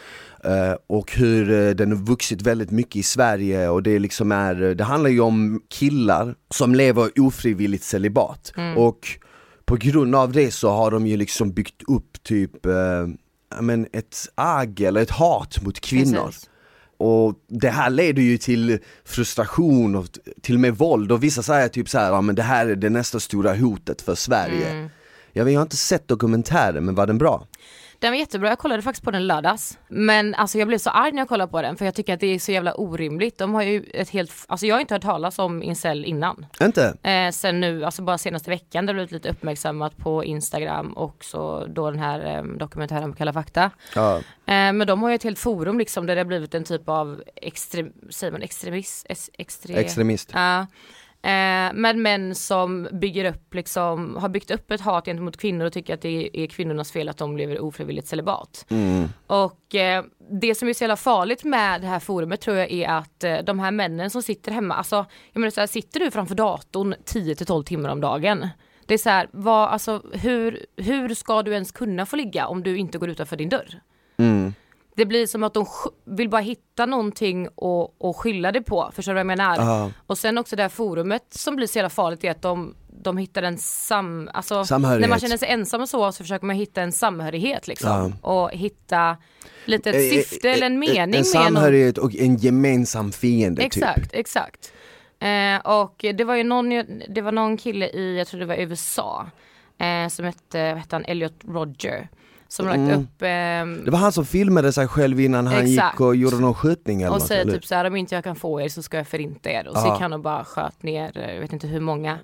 Eh, och hur eh, den har vuxit väldigt mycket i Sverige och det liksom är, eh, det handlar ju om killar som lever ofrivilligt celibat. Och på grund av det så har de ju liksom byggt upp typ, eh, men ett agg eller ett hat mot kvinnor. Precis. Och det här leder ju till frustration och till och med våld och vissa säger typ så här, ja men det här är det nästa stora hotet för Sverige. Mm. Jag, vet, jag har inte sett dokumentären men var den bra? Den var jättebra, jag kollade faktiskt på den lördags. Men alltså jag blev så arg när jag kollade på den för jag tycker att det är så jävla orimligt. De har ju ett helt, alltså jag har inte hört talas om incel innan. Inte? Eh, sen nu, alltså bara senaste veckan, det har blivit lite uppmärksammat på Instagram och så då den här eh, dokumentären på Kalla fakta. Ja. Eh, men de har ju ett helt forum liksom där det har blivit en typ av extrem, säger man extremist? Ex, extre, Extremist. Ja. Eh, med män som bygger upp liksom, har byggt upp ett hat gentemot kvinnor och tycker att det är kvinnornas fel att de lever ofrivilligt celibat. Mm. Och eh, det som är så jävla farligt med det här forumet tror jag är att eh, de här männen som sitter hemma, alltså jag menar så här, sitter du framför datorn 10 till 12 timmar om dagen? Det är så här, vad, alltså, hur, hur ska du ens kunna få ligga om du inte går utanför din dörr? Mm. Det blir som att de vill bara hitta någonting och, och skylla det på, förstår du vad jag menar? Ja. Och sen också det här forumet som blir så jävla farligt är att de, de hittar en sam, alltså Samhörighet. när man känner sig ensam och så så försöker man hitta en samhörighet liksom. Och hitta lite ett Eh, syfte eh, eller en eh, mening En med någon. samhörighet och en gemensam fiende Exakt, typ. exakt. Eh, och det var ju någon, det var någon kille i, jag tror det var USA, eh, som hette, vad hette han, Elliot Roger. Som lagt Mm. upp ehm, Det var han som filmade sig själv innan han Exakt. gick och gjorde någon skjutning eller och något, säger eller? typ så här om inte jag kan få er så ska jag förinta er. Och så gick han och bara sköt ner, eh, jag vet inte hur många.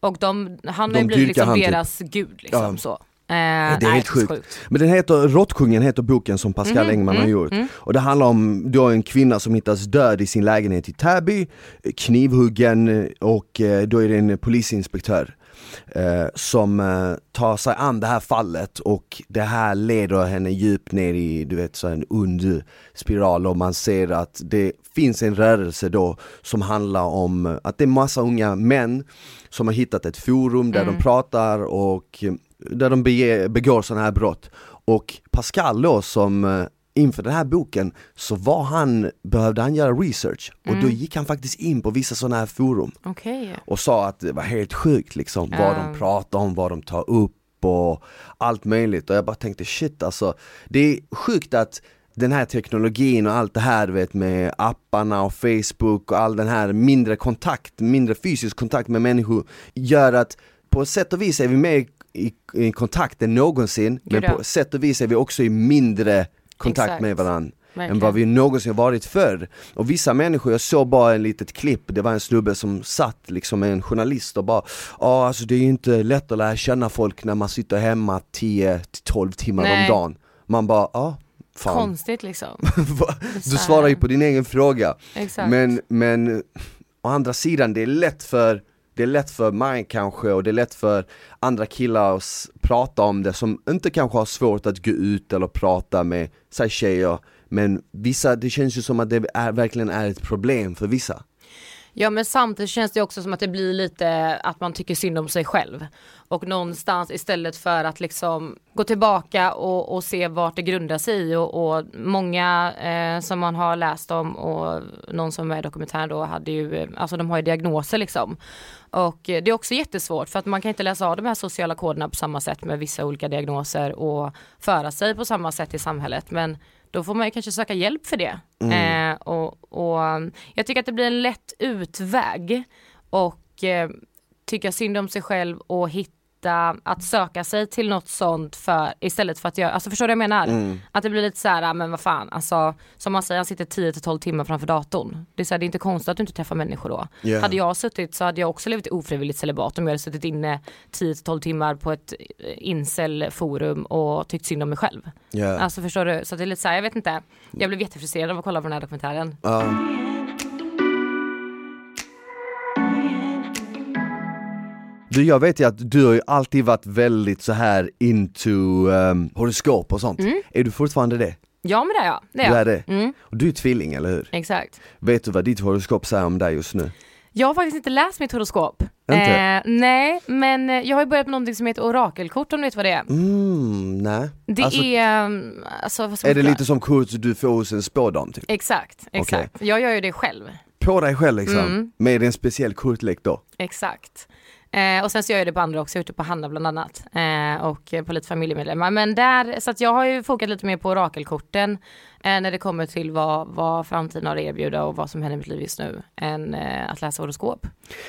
Och de, han har ju blivit liksom typ. deras gud liksom Ja. så. Eh, det är nej, helt så sjukt. Men den heter, Råttkungen heter boken som Pascal Mhm, Engman har mm, gjort. mm. Och det handlar om då en kvinna som hittas död i sin lägenhet i Täby, knivhuggen eh, och eh, då är det en polisinspektör eh, som eh, tar sig an det här fallet och det här leder henne djupt ner i du vet så en ond spiral och man ser att det finns en rörelse då som handlar om eh, att det är massa unga män som har hittat ett forum där Mm. de pratar och eh, där de bege, begår sådana här brott. Och Pascal då som inför den här boken så var han, behövde han göra research. Och Mm. då gick han faktiskt in på vissa sådana här forum. Okej. och sa att det var helt sjukt liksom vad de pratar om, vad de tar upp och allt möjligt. Och jag bara tänkte shit alltså. Det är sjukt att den här teknologin och allt det här vet med apparna och Facebook och all den här mindre kontakt, mindre fysisk kontakt med människor gör att på sätt och vis är vi mer i, i kontakt än någonsin. Men Gud, på sätt och vis är vi också i mindre kontakt Exakt. med varandra. Verkligen. än vad vi någonsin varit förr. Och vissa människor, jag såg bara en litet klipp, det var en snubbe som satt liksom med en journalist och bara Ja alltså det är ju inte lätt att lära känna folk när man sitter hemma 10-12 timmar Nej. om dagen. Man bara, ja, fan. Konstigt liksom. [LAUGHS] du svarar ju på din egen fråga. Exakt. Men, men å andra sidan, det är lätt för det är lätt för mig kanske och det är lätt för andra killar att prata om det som inte kanske har svårt att gå ut eller prata med, säg tjejer. Men vissa, det känns ju som att det är, verkligen är ett problem för vissa. Ja men samtidigt känns det också som att det blir lite att man tycker synd om sig själv. Och någonstans istället för att liksom gå tillbaka och, och se vart det grundar sig i och, och många eh, som man har läst om och någon som är i dokumentären då hade ju, alltså de har ju diagnoser liksom. Och det är också jättesvårt för att man kan inte läsa av de här sociala koderna på samma sätt med vissa olika diagnoser och föra sig på samma sätt i samhället. Men då får man ju kanske söka hjälp för det. Eh, och, och jag tycker att det blir en lätt utväg och eh, tycka synd om sig själv och hitta att söka sig till något sånt för istället för att göra, alltså förstår du vad jag menar? Att det blir lite så här, "Ah, men vad fan, alltså som man säger, han sitter 10 till 12 timmar framför datorn. Det är, så här, det är inte konstigt att du inte träffar människor då. Ja. Hade jag suttit så hade jag också levt ofrivilligt celibat om jag hade suttit inne 10 till 12 timmar på ett eh, incel-forum och tyckt synd om mig själv. Ja. Alltså förstår du? Så det är lite så här, jag vet inte. Jag blev jättefrustrerad av att kolla på den här dokumentären. Ja. Du jag vet ju att du har ju alltid varit väldigt så här into um, horoskop och sånt. Är du fortfarande det? Ja men det är jag. Det är Du jag. är det? Mm, Och du är tvilling eller hur? exakt. Vet du vad ditt horoskop säger om dig just nu? Jag har faktiskt inte läst mitt horoskop. Inte? Eh, nej, men eh, jag har ju börjat med någonting som heter orakelkort om du vet vad det är. Mm, nej. Det Alltså, är, um, alltså vad ska är man det lite som kurs du får hos en spådam typ? Exakt, exakt. Jag gör ju det själv. På dig själv liksom? Mm. Med en speciell kortlek då? Exakt. Eh, och sen så gör jag det på andra också, jag har gjort det på Hanna bland annat. Eh, och på lite familjemedlemmar. Men där, så att jag har ju fokat lite mer på orakelkorten. Eh, när det kommer till vad, vad framtiden har att erbjuda och vad som händer i mitt liv just nu. Än eh, att läsa horoskop.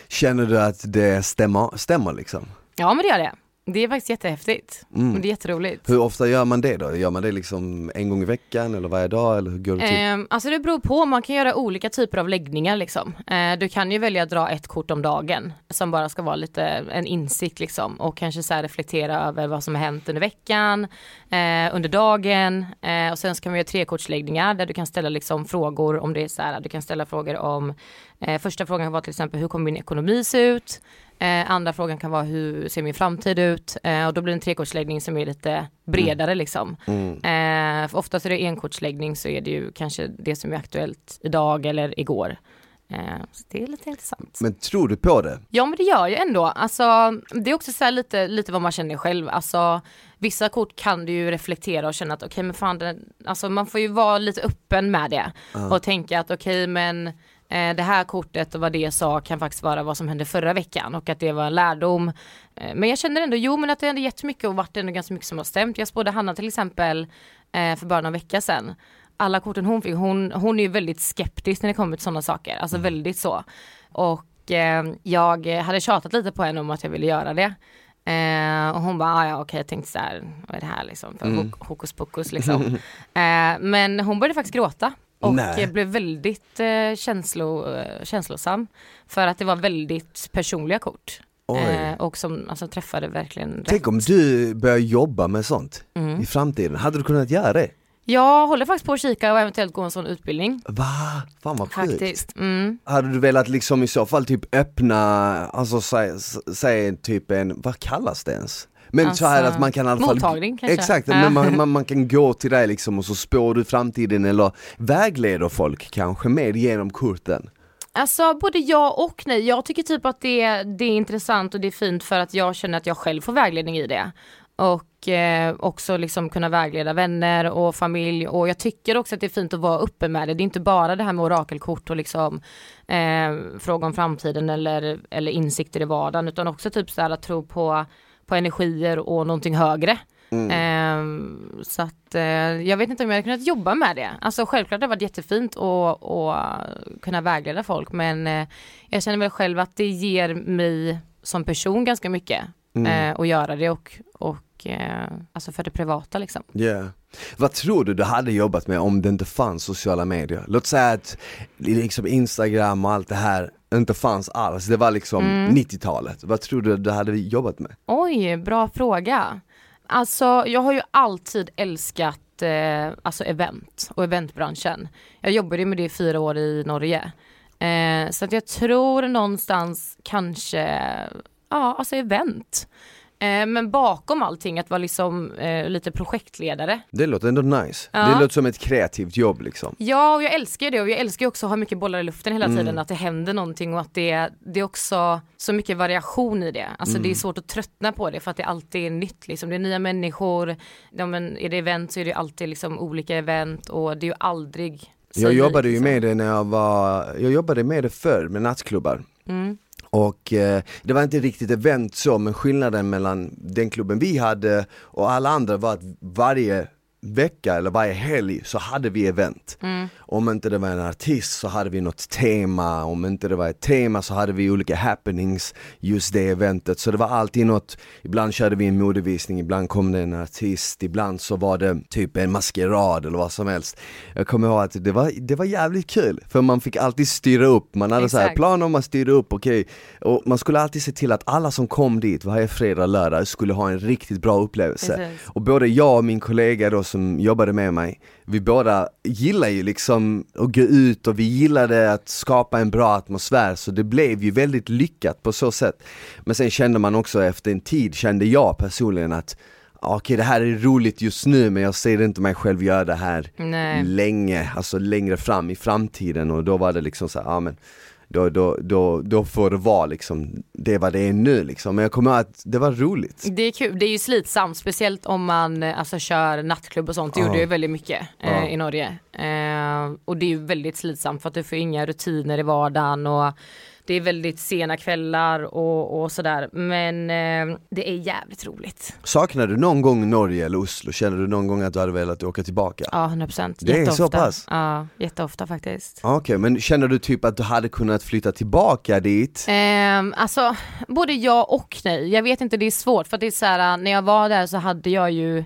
Känner du att det stämmer, stämmer liksom? Ja men det gör det. Det är faktiskt jättehäftigt. Mm. Det är jätteroligt. Hur ofta gör man det då? Gör man det liksom en gång i veckan eller varje dag eller hur går det till? Eh, alltså det beror på, man kan göra olika typer av läggningar liksom. Eh, du kan ju välja att dra ett kort om dagen som bara ska vara lite en insikt liksom och kanske så reflektera över vad som har hänt under veckan, eh, under dagen eh, och sen så kan vi göra trekortsläggningar där du kan ställa liksom frågor om det är så här, du kan ställa frågor om eh, första frågan kan vara till exempel hur kommer min ekonomi se ut? Eh, andra frågan kan vara hur ser min framtid ut? Eh, och då blir det en trekortsläggning som är lite bredare liksom. Eh, för oftast är det enkortsläggning så är det ju kanske det som är aktuellt idag eller igår. Eh, så det är lite intressant. Men tror du på det? Ja men det gör ju ändå, alltså det är också så lite, lite vad man känner själv, alltså vissa kort kan du ju reflektera och känna att okej men fan, det, alltså man får ju vara lite öppen med det och tänka att okej men eh, det här kortet och vad det sa kan faktiskt vara vad som hände förra veckan och att det var en lärdom. Eh, men jag känner ändå, jo men att det ändå jättemycket och varit ändå ganska mycket som har stämt. Jag spådde Hanna till exempel eh, för bara någon vecka sedan. Alla korten hon fick, hon, hon är ju väldigt skeptisk när det kommer till sådana saker, alltså väldigt så. Och eh, jag hade tjatat lite på henne om att jag ville göra det. Eh, och hon bara, "Ah, ja okej jag tänkte så här, vad är det här liksom, för hok- hokus pokus liksom. [LAUGHS] eh, men hon började faktiskt gråta. Och Nej. blev väldigt eh, känslo, eh, känslosam. För att det var väldigt personliga kort. Eh, och som alltså, träffade verkligen rätt. Tänk om du börjar jobba med sånt Mm. i framtiden, hade du kunnat göra det? Jag håller faktiskt på att kika och eventuellt gå en sån utbildning. Va? Fan vad sjukt. Mm. Hade du velat liksom i så fall typ öppna, alltså säg typ en, vad kallas det ens? Men så här Alltså, att man kan i alla fall mottagning kanske? Exakt, Ja. men man, man, man [LAUGHS] kan gå till dig liksom och så spår du framtiden eller vägleder folk kanske med genom korten Alltså både ja och nej. Jag tycker typ att det, det är intressant och det är fint för att jag känner att jag själv får vägledning i det. Och eh, också liksom kunna vägleda vänner och familj och jag tycker också att det är fint att vara uppe med det. Det är inte bara det här med orakelkort och liksom eh, fråga om framtiden eller, eller insikter i vardagen utan också typ så här att tro på, på energier och någonting högre. Ehm, så att eh, jag vet inte om jag hade kunnat jobba med det. Alltså självklart det har varit jättefint att att kunna vägleda folk men eh, jag känner väl själv att det ger mig som person ganska mycket. eh, och göra det och, och eh, alltså för det privata liksom. Yeah. Vad tror du du hade jobbat med om det inte fanns sociala medier? Låt säga att liksom Instagram och allt det här inte fanns alls, det var liksom Mm. 90-talet. Vad tror du du hade jobbat med? Oj, bra fråga. Alltså jag har ju alltid älskat eh, alltså event och eventbranschen. Jag jobbade med det i fyra år i Norge. Eh, så att jag tror någonstans kanske, ja alltså event. Eh, men bakom allting att vara liksom eh, lite projektledare. Det låter ändå nice. Ja. Det låter som ett kreativt jobb liksom. Ja, och jag älskar det och jag älskar också att ha mycket bollar i luften hela Mm. tiden, att det händer någonting och att det, det är också så mycket variation i det. Alltså Mm. det är svårt att tröttna på det för att det alltid är nytt liksom. Det är nya människor, ja, men är det event så är det alltid liksom olika event och det är ju aldrig Jag jobbade ju liksom. med det när jag var, jag jobbade med det förr med nattklubbar. Mm. Och eh, det var inte riktigt event så, men skillnaden mellan den klubben vi hade och alla andra var att varje vecka eller varje helg så hade vi event. Mm. Om inte det var en artist så hade vi något tema, om inte det var ett tema så hade vi olika happenings just det eventet. Så det var alltid något, ibland körde vi en modevisning, ibland kom det en artist, ibland så var det typ en maskerad eller vad som helst. Jag kommer ihåg att det var, det var jävligt kul, för man fick alltid styra upp, man hade så här Exakt. plan om man styrde upp, okej, och man skulle alltid se till att alla som kom dit varje fredag lördag skulle ha en riktigt bra upplevelse. Precis. Och både jag och min kollega då som jobbade med mig, vi båda gillar ju liksom att gå ut och vi gillade att skapa en bra atmosfär så det blev ju väldigt lyckat på så sätt. Men sen kände man också efter en tid, kände jag personligen att "Ah, Okej det här är roligt just nu men jag ser inte mig själv göra det här Nej. länge, alltså längre fram i framtiden och då var det liksom så här, ja men då, då, då, då får det vara liksom, det är vad det är nu liksom. Men jag kommer ihåg att det var roligt. Det är kul, det är ju slitsamt, speciellt om man alltså, kör nattklubb och sånt. Det Ja. gjorde jag väldigt mycket eh, i Norge. Eh, och det är ju väldigt slitsamt för att du får inga rutiner i vardagen och det är väldigt sena kvällar och, och sådär. Men eh, det är jävligt roligt. Saknar du någon gång Norge eller Oslo? Känner du någon gång att du hade velat åka tillbaka? Ja, 100%. Det är så Jätteofta. pass? Ja, jätteofta faktiskt. Okej, men känner du typ att du hade kunnat flytta tillbaka dit? Ehm, alltså både ja och nej. Jag vet inte, det är svårt för att det är så här, när jag var där så hade jag ju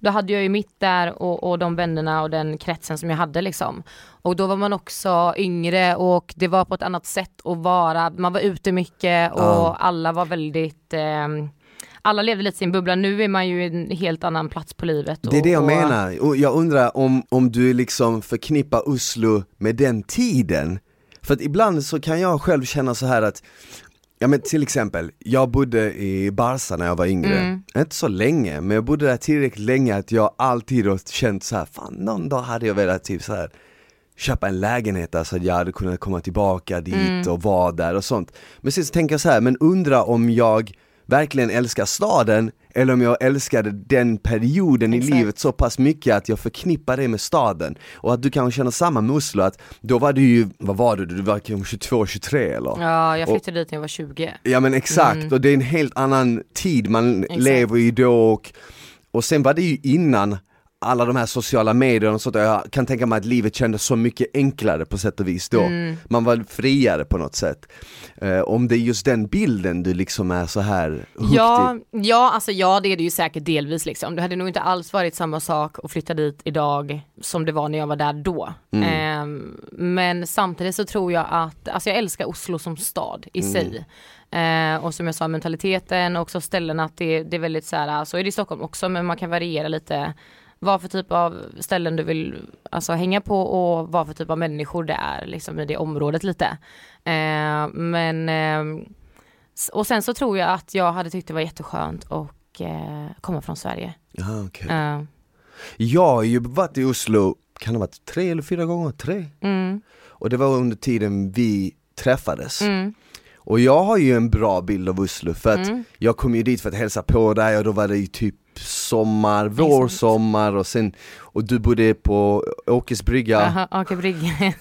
då hade jag ju mitt där och, och de vännerna och den kretsen som jag hade liksom. Och då var man också yngre och det var på ett annat sätt att vara, man var ute mycket och Ja. alla var väldigt ehm, alla levde lite i sin bubbla, nu är man ju i en helt annan plats på livet. Det är det jag och, menar, och jag undrar om, om du liksom förknippar Oslo med den tiden? För att ibland så kan jag själv känna så här att Ja men till exempel, jag bodde i Barca när jag var yngre, Mm. inte så länge, men jag bodde där tillräckligt länge att jag alltid har känt så här, fan någon dag hade jag velat typ så här köpa en lägenhet där så att jag hade kunnat komma tillbaka dit Mm. och vara där och sånt. Men sen så tänker jag så här, men undra om jag verkligen älskar staden eller om jag älskade den perioden Exakt. i livet så pass mycket att jag förknippar det med staden. Och att du kanske känner samma med Oslo, att då var du ju, vad var du, du var kanske 22, 23 eller? Ja, jag flyttade dit när jag var 20. Ja men exakt, Mm. och det är en helt annan tid man Exakt. lever i då och, och sen var det ju innan alla de här sociala medierna och sånt, jag kan tänka mig att livet kändes så mycket enklare på sätt och vis då. Mm. Man var friare på något sätt. Eh, om det är just den bilden du liksom är så här Ja, i. ja, alltså ja det är det ju säkert delvis liksom. Det hade nog inte alls varit samma sak att flytta dit idag som det var när jag var där då. Ehm, men samtidigt så tror jag att, alltså jag älskar Oslo som stad i sig. Eh, och som jag sa mentaliteten och också ställena att det, det är väldigt så här, så är det i Stockholm också men man kan variera lite vad för typ av ställen du vill alltså, hänga på och vad för typ av människor det är liksom i det området lite. Eh, men S- Och sen så tror jag att jag hade tyckt det var jätteskönt och eh, komma från Sverige. Aha, okej. Eh, Jag har ju varit i Oslo, kan det ha varit tre eller fyra gånger? Tre? mm, Och det var under tiden vi träffades. mm, Och jag har ju en bra bild av Oslo för att Mm. jag kom ju dit för att hälsa på dig och då var det ju typ sommar, vår, sommar och sen Och du bodde på Åkers brygga, Aha, Ake Brygge.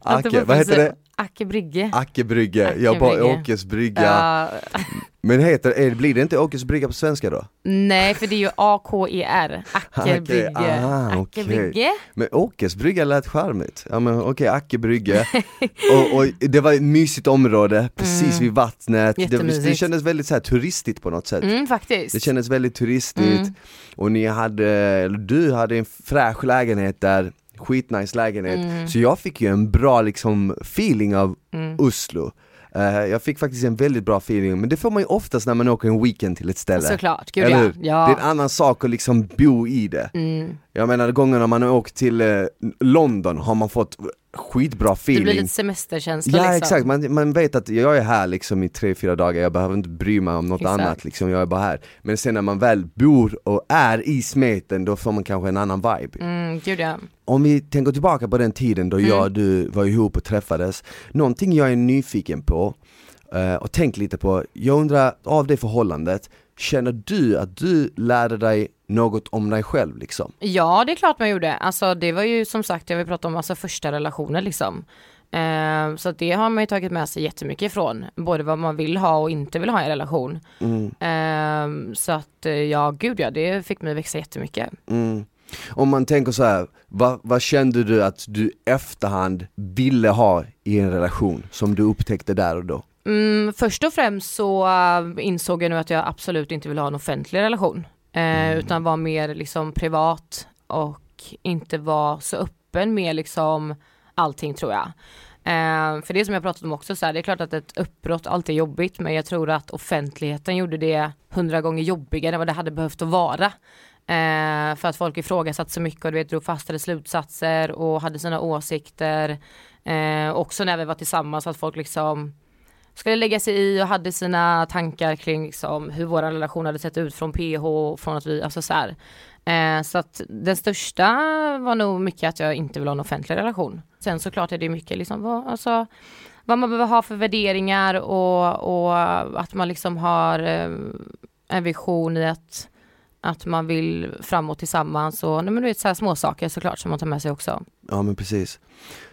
Ake, vad heter det? Acke Brygge. Acke Brygge, jag bara Brygge. Åkes brygga. Ja, [LAUGHS] Men heter, är, blir det inte Åkes brygga på svenska då? nej, för det är ju A-K-E-R. [LAUGHS] Acke Brygge. aha, Acke okej. Brygge. Men Åkes brygga lät charmigt. Ja men okej, Acke brygge. [LAUGHS] och, och det var ett mysigt område, precis vid vattnet. Det, det kändes väldigt så här turistigt på något sätt. Mm, faktiskt. Det kändes väldigt turistigt Mm. och ni hade, eller du hade en fräsch lägenhet där, skitnice lägenhet. Mm. Så jag fick ju en bra liksom feeling av Mm. Oslo. Eh, jag fick faktiskt en väldigt bra feeling, men det får man ju oftast när man åker en weekend till ett ställe. Såklart, gud Eller ja. hur? ja. Det är en annan sak att liksom bo i det. Mm. Jag menar gångerna man har åkt till eh, London har man fått skitbra Det feeling. blir lite semesterkänsla Ja liksom. exakt, man, man vet att jag är här liksom i tre, fyra dagar, jag behöver inte bry mig om något Exakt. annat liksom, jag är bara här. Men sen när man väl bor och är i smeten, då får man kanske en annan vibe. Mm, gud ja. Om vi tänker tillbaka på den tiden då jag och du var ihop och träffades, någonting jag är nyfiken på eh, och tänk lite på, jag undrar av det förhållandet, känner du att du lärde dig något om dig själv liksom? Ja, det är klart man gjorde. Alltså det var ju som sagt, jag vill prata om alltså första relationer liksom. Eh, så det har man ju tagit med sig jättemycket ifrån. Både vad man vill ha och inte vill ha i en relation. Mm. Eh, så att eh, ja, gud ja, det fick mig växa jättemycket. Mm. Om man tänker så här, vad, vad kände du att du efterhand ville ha i en relation som du upptäckte där och då? Mm, först och främst så eh, insåg jag nu att jag absolut inte vill ha en offentlig relation. Eh, Utan vara mer liksom privat och inte vara så öppen med liksom allting tror jag. Eh, för det som jag pratat om också, så här, det är klart att ett uppbrott alltid är jobbigt men jag tror att offentligheten gjorde det hundra gånger jobbigare än vad det hade behövt att vara. Eh, för att folk ifrågasatte så mycket och du vet, drog fastare slutsatser och hade sina åsikter. Eh, också när vi var tillsammans att folk liksom skulle lägga sig i och hade sina tankar kring liksom hur vår relation hade sett ut från PH och från att vi, alltså så här. Eh, så att den största var nog mycket att jag inte vill ha en offentlig relation. Sen såklart är det mycket liksom vad, alltså, vad man behöver ha för värderingar och, och att man liksom har eh, en vision i att att man vill framåt tillsammans och nej, men du vet så här små saker såklart som man tar med sig också. Ja men precis.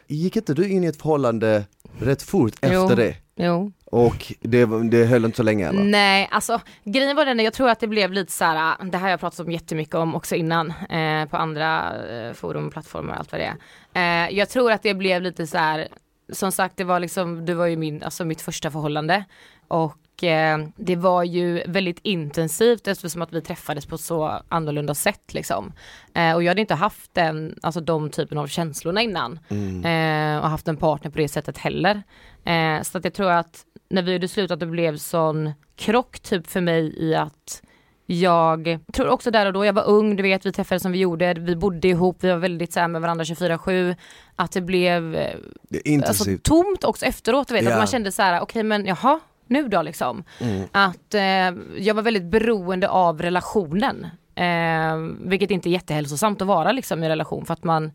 Gick inte du in i ett förhållande rätt fort Jo. efter det? Jo. Och det, det höll inte så länge eller? Nej, alltså grejen var den, jag tror att det blev lite så här, det här har jag pratat om jättemycket om också innan, eh, på andra eh, forum, plattformar och allt vad det är. Eh, jag tror att det blev lite så här, som sagt det var liksom, det var ju min, alltså mitt första förhållande. Och eh, det var ju väldigt intensivt eftersom att vi träffades på så annorlunda sätt liksom. Eh, och jag hade inte haft den, alltså de typen av känslorna innan. Eh, och haft en partner på det sättet heller. Eh, så att jag tror att när vi gjorde slut att det blev sån krock typ för mig i att jag tror också där och då, jag var ung, du vet vi träffades som vi gjorde, vi bodde ihop, vi var väldigt så här med varandra 24-7. Att det blev eh, Det alltså, tomt också efteråt, du vet Ja. att man kände så här, okej men jaha, nu då liksom. Mm. Att eh, jag var väldigt beroende av relationen. Eh, vilket inte är jättehälsosamt att vara liksom i en relation för att man,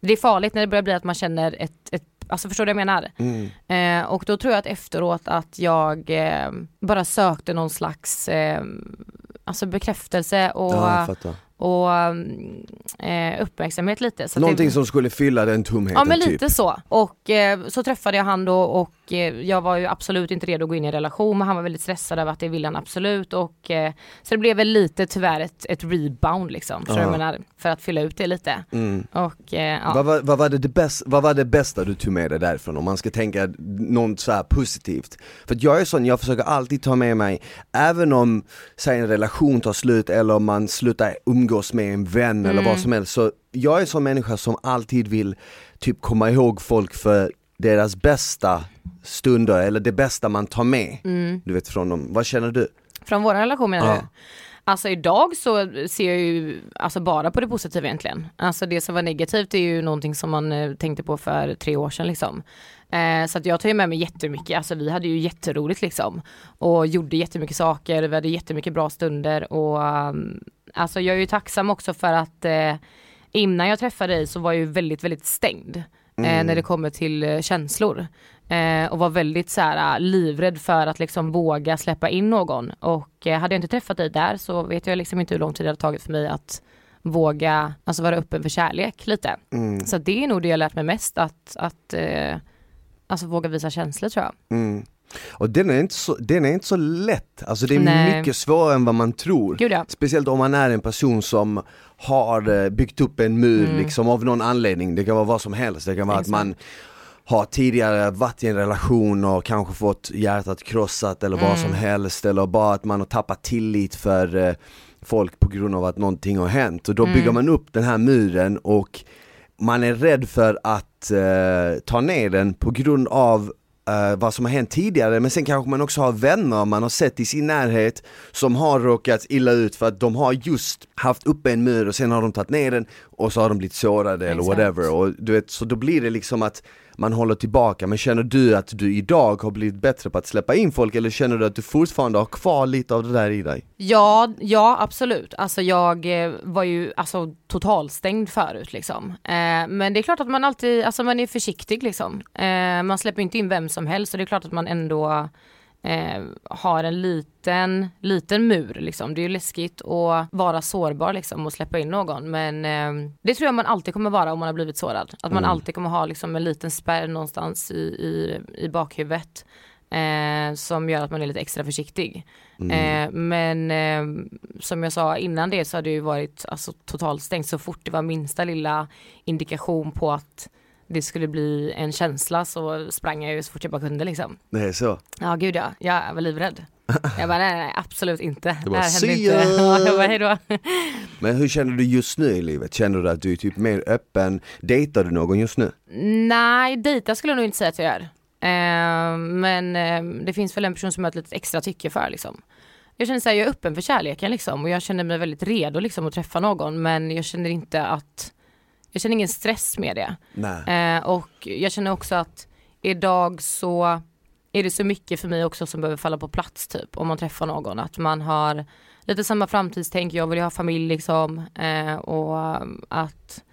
det är farligt när det börjar bli att man känner ett, ett alltså förstår du vad jag menar? Mm. Eh, och då tror jag att efteråt att jag eh, bara sökte någon slags eh, alltså bekräftelse och, Ja. Och mm, eh, uppmärksamhet lite. Så Någonting det, som skulle fylla den tomheten Ja men typ. lite så. Och eh, så träffade jag han då och eh, jag var ju absolut inte redo att gå in i en relation men han var väldigt stressad över att det ville han absolut och eh, så det blev väl lite tyvärr ett, ett rebound liksom. Vad jag menar? För att fylla ut det lite. Mm. Och eh, ja. Vad, var, vad, var det det bäst, vad var det bästa du tog med dig därifrån om man ska tänka något så här positivt? För jag är sån, jag försöker alltid ta med mig, även om säg en relation tar slut eller om man slutar umgås med en vän eller vad som helst så jag är sån människa som alltid vill typ komma ihåg folk för deras bästa stunder eller det bästa man tar med. Du vet från dem, vad känner du? Från vår relation menar Ja. du? Alltså idag så ser jag ju alltså bara på det positiva egentligen. Alltså det som var negativt är ju någonting som man eh, tänkte på för tre år sedan liksom. Eh, så att jag tar ju med mig jättemycket, alltså vi hade ju jätteroligt liksom. Och gjorde jättemycket saker, vi hade jättemycket bra stunder och um, alltså jag är ju tacksam också för att eh, innan jag träffade dig så var jag ju väldigt, väldigt stängd. Eh, när det kommer till eh, känslor. Eh, och var väldigt så här, eh, livrädd för att liksom våga släppa in någon. Och eh, hade jag inte träffat dig där så vet jag liksom inte hur lång tid det hade tagit för mig att våga alltså vara öppen för kärlek lite. Mm. Så det är nog det jag lärt mig mest att, att alltså våga visa känslor tror jag. Mm. Och den är, inte så, den är inte så lätt, alltså det är Nej. mycket svårare än vad man tror. Gud ja. Speciellt om man är en person som har eh, byggt upp en mur Mm. liksom av någon anledning, det kan vara vad som helst, det kan vara Exakt. att man har tidigare varit i en relation och kanske fått hjärtat krossat eller vad Mm. som helst eller bara att man har tappat tillit för eh, folk på grund av att någonting har hänt och då Mm. bygger man upp den här muren och man är rädd för att eh, ta ner den på grund av eh, vad som har hänt tidigare men sen kanske man också har vänner man har sett i sin närhet som har råkat illa ut för att de har just haft uppe en mur och sen har de tagit ner den och så har de blivit sårade eller Exakt. whatever och du vet så då blir det liksom att man håller tillbaka men känner du att du idag har blivit bättre på att släppa in folk eller känner du att du fortfarande har kvar lite av det där i dig? Ja, ja absolut. Alltså jag eh, var ju alltså totalstängd förut liksom. Eh, men det är klart att man alltid, alltså man är försiktig liksom. Eh, man släpper inte in vem som helst och det är klart att man ändå eh, har en liten, liten mur liksom. Det är ju läskigt att vara sårbar liksom och släppa in någon men eh, det tror jag man alltid kommer vara om man har blivit sårad. Att man Mm. alltid kommer ha liksom en liten spärr någonstans i, i, i bakhuvudet. Eh, som gör att man är lite extra försiktig. Mm. Eh, men eh, som jag sa innan det så hade det ju varit alltså, totalt stängt så fort det var minsta lilla indikation på att det skulle bli en känsla så sprang jag ju så fort jag bara kunde liksom. Det är så? Ja gud ja, jag var livrädd. Jag bara nej, nej absolut inte. Du bara, det här hände "See inte. ya!" Ja, [LAUGHS] jag bara hejdå. Men hur känner du just nu i livet? Känner du att du är typ mer öppen? Dejtar du någon just nu? Nej, dejta skulle jag nog inte säga att jag gör. Eh, men eh, det finns väl en person som jag har ett litet extra tycke för liksom. Jag känner såhär, jag är öppen för kärleken liksom och jag känner mig väldigt redo liksom att träffa någon men jag känner inte att, jag känner ingen stress med det. Eh, och jag känner också att idag så är det så mycket för mig också som behöver falla på plats typ om man träffar någon. Att man har lite samma framtidstänk, jag vill ju ha familj liksom eh, och att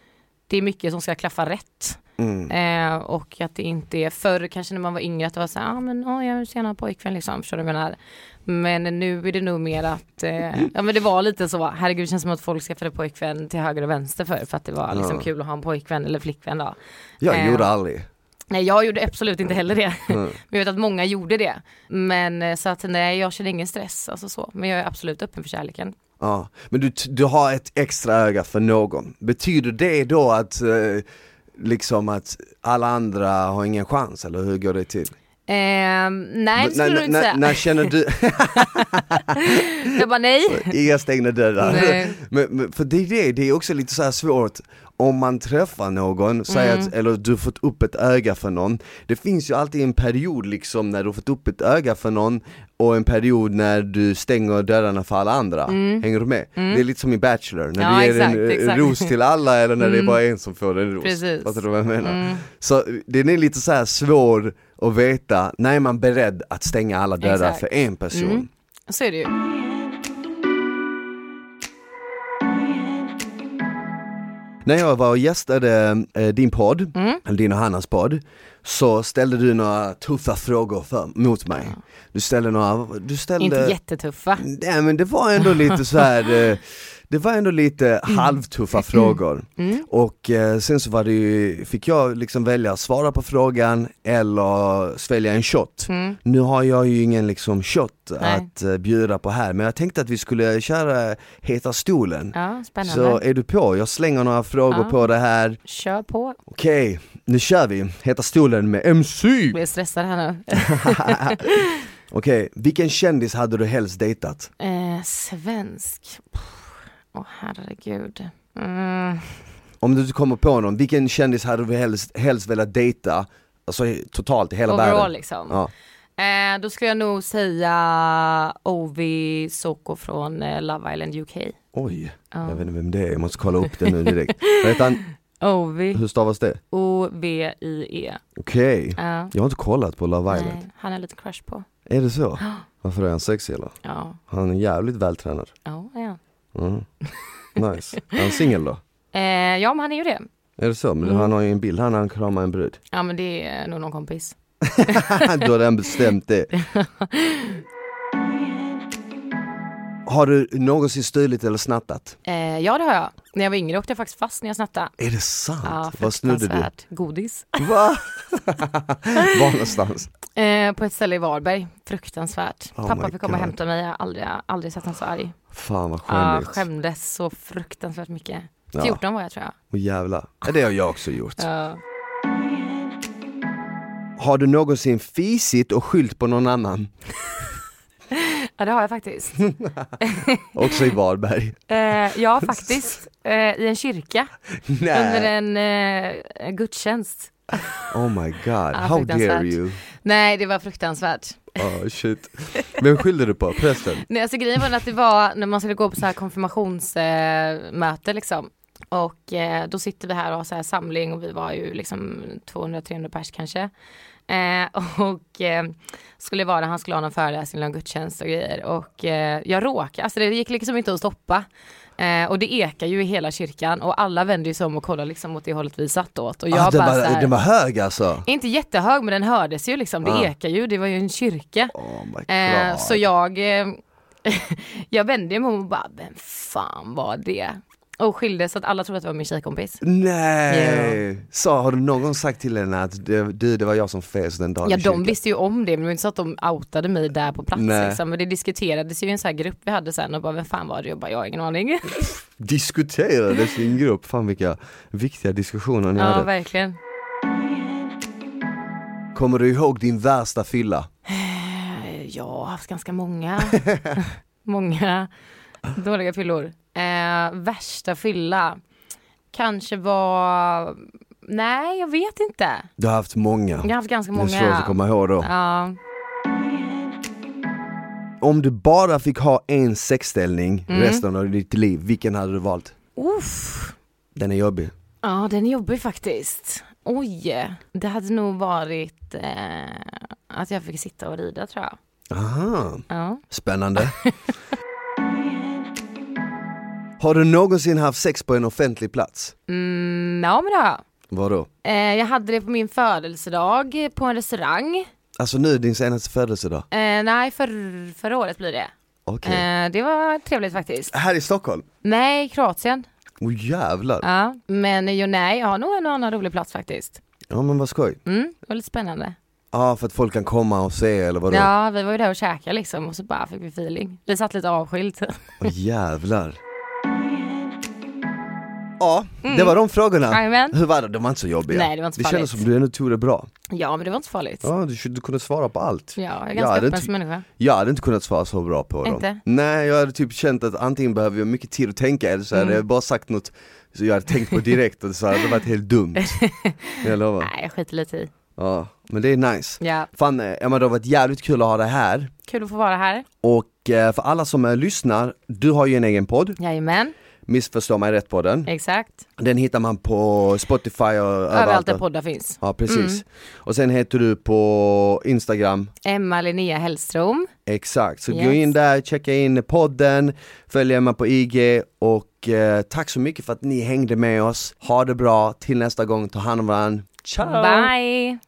det är mycket som ska klaffa rätt. Mm. Eh, och att det inte är förr kanske när man var yngre att det var så här, ah, men oh, jag vill se en pojkvän liksom, förstår du vad jag menar? Men nu är det nog mer att, eh, [LAUGHS] ja men det var lite så, herregud det känns som att folk skaffade pojkvän till höger och vänster förr för att det var liksom Ja. kul att ha en pojkvän eller flickvän då. Jag Eh, gjorde aldrig. Nej jag gjorde absolut inte heller det. [LAUGHS] Mm. Men jag vet att många gjorde det. Men eh, så att nej jag känner ingen stress, alltså så. Men jag är absolut öppen för kärleken. Ja. Men du, du har ett extra öga för någon. Betyder det då att eh, liksom att alla andra har ingen chans eller hur går det till? Eh, nej det skulle du inte när, säga. när känner du, [LAUGHS] Jag bara nej. inga stängda dörrar. Men, men för det är det, det är också lite så svårt om man träffar någon, säg Mm. att, eller du har fått upp ett öga för någon Det finns ju alltid en period liksom när du har fått upp ett öga för någon och en period när du stänger dörrarna för alla andra, hänger du med? Det är lite som i Bachelor, när Mm. Ja, du ger exakt, en eh, exakt. ros till alla eller när det är Mm. bara en som får en ros Precis. Fattar du vad jag menar? Mm. Så den är lite så här svår att veta, när är man beredd att stänga alla dörrar Exakt. för en person? Mm. Så är det ju. När jag var och gästade eh, din podd, Mm. eller din och Hannas podd, så ställde du några tuffa frågor för, mot mig. Du ställde några, du ställde... Inte jättetuffa. Nej men det var ändå lite så här. eh, det var ändå lite halvtuffa frågor. Mm. Och eh, sen så var det ju, fick jag liksom välja att svara på frågan eller svälja en shot. Mm. Nu har jag ju ingen liksom shot Nej. att eh, bjuda på här, men jag tänkte att vi skulle köra Heta stolen. Ja. Så är du på? Jag slänger några frågor Ja. på det här. Kör på. Okej, nu kör vi. Heta stolen med MC. Jag blir stressad här nu. [LAUGHS] Okej, vilken kändis hade du helst dejtat? eh, svensk. Åh herregud. Mm. Om du kommer på någon, vilken kändis hade du helst, helst velat dejta? Alltså totalt i hela Overall världen? liksom. Ja. Eh, då skulle jag nog säga Ovi Soko från eh, Love Island UK. Oj, Ja. jag vet inte vem det är, jag måste kolla upp det nu direkt. [LAUGHS] Vad heter han? Ovi, Hur stavas det? O-V-I-E. Okej, Ja. jag har inte kollat på Love Island. Nej, han är lite crush på. Är det så? Varför är han sexig eller? Ja, Han är jävligt vältränad. ja, ja. Mm. Nice. Är han singel då? [LAUGHS] Eh, ja men han är ju det. Är det så? Men Mm. han har ju en bild här när han kramar en brud. Ja men det är nog någon kompis. [LAUGHS] Då har den bestämt det. [LAUGHS] Har du någonsin stulit eller snattat? Eh, ja det har jag. När jag var yngre åkte jag faktiskt fast när jag snattade. Är det sant? Ja, Vad snodde du? Godis. Va? [LAUGHS] Var någonstans? Eh, på ett ställe i Varberg. Fruktansvärt. Oh Pappa fick komma och hämta mig. Jag har aldrig, aldrig sett honom så arg. Fan vad Ja, skämmigt. skämdes så fruktansvärt mycket. Ja. 14 var jag tror jag. Åh jävlar. Ja, det har jag också gjort. Ja. Har du någonsin fisit och skyllt på någon annan? [LAUGHS] ja det har jag faktiskt. [LAUGHS] [LAUGHS] Också i Varberg. Eh, ja [LAUGHS] faktiskt. Eh, I en kyrka. Under Nej. en eh, gudstjänst. Oh my god, how dare you? Nej det var fruktansvärt. Oh shit. Vem skyllde du på? Prästen? Nej, alltså grejen var att det var när man skulle gå på så här konfirmationsmöte liksom. Och eh, då sitter vi här och har så här samling och vi var ju liksom 200-300 pers kanske. Eh, [LAUGHS] och eh, skulle vara han skulle ha någon föreläsning någon gudstjänst och grejer. Och eh, jag råkade, alltså det gick liksom inte att stoppa. Eh, och det ekar ju i hela kyrkan och alla vände ju sig om och kollade liksom åt det hållet vi satt åt. Och jag Ah, den, bara var, här, den var hög alltså? inte jättehög men den hördes ju liksom, det Ah. ekar ju, det var ju en kyrka. Oh. Eh, så jag, [LAUGHS] jag vände mig om och bara, vem fan var det? Och skilde så att alla trodde att det var min tjejkompis. Nej! Så har du någon gång sagt till henne att det, du, det var jag som fes den dagen Ja de kyrkan? visste ju om det men det var inte så att de outade mig där på plats Nej. liksom. Men det diskuterades ju i en sån här grupp vi hade sen och bara vem fan var det? Jag bara jag har ingen aning. [LAUGHS] Diskuterades i en grupp, fan vilka viktiga diskussioner ni ja hade. verkligen. Kommer du ihåg din värsta fylla? [SIGHS] Jag har haft ganska många, [LAUGHS] många dåliga fyllor. Eh, värsta fylla kanske var, nej jag vet inte. Du har haft många. Jag har haft ganska Det är många. svårt att komma ihåg då. Ja. Om du bara fick ha en sexställning Mm. resten av ditt liv, vilken hade du valt? Uff. Den är jobbig. Ja, den är jobbig faktiskt. Oj, det hade nog varit eh, att jag fick sitta och rida tror jag. Aha, Ja. spännande. [LAUGHS] har du någonsin haft sex på en offentlig plats? Mm, ja men det har jag. Vadå? Eh, jag hade det på min födelsedag på en restaurang. Alltså nu din senaste födelsedag? Eh, nej, för, förra året blir det. Okej. Eh, det var trevligt faktiskt. Här i Stockholm? Nej, Kroatien. Åh jävlar. Ja, men jo, nej, jag har nog en annan rolig plats faktiskt. Ja men vad skoj. Mm, det var lite spännande. Ja för att folk kan komma och se eller vadå? Ja, vi var ju där och käkade liksom och så bara fick vi feeling. Vi satt lite avskilt. Åh jävlar. Ja, det var de frågorna. Jajamän. Hur var det? De var inte så jobbiga. Nej, det var inte det så kändes farligt. som du ändå tog det bra. Ja, men det var inte så farligt. Ja, du, du kunde svara på allt. Ja, jag är Jag ganska öppen inte- som människa. Jag hade inte kunnat svara så bra på dem. Inte? Nej, jag hade typ känt att antingen behöver jag mycket tid att tänka eller så hade Mm. jag bara sagt något så jag hade tänkt på direkt och så hade det varit helt dumt. [LAUGHS] jag lovar. Nej, jag skiter lite i. Ja, men det är nice. Ja, Fan eh, Emma, det har varit jävligt kul att ha dig här. kul att få vara här. Och eh, för alla som eh, lyssnar, du har ju en egen podd, Jajamän, Missförstå mig rätt på den. exakt. Den hittar man på Spotify och överallt. Överallt där poddar finns. Ja precis. Mm. Och sen heter du på Instagram, Emma Linnea Hellström. exakt. Så gå Yes. in där, checka in podden, följ Emma på IG och eh, tack så mycket för att ni hängde med oss. Ha det bra, till nästa gång, ta hand om varandra. Ciao! Bye!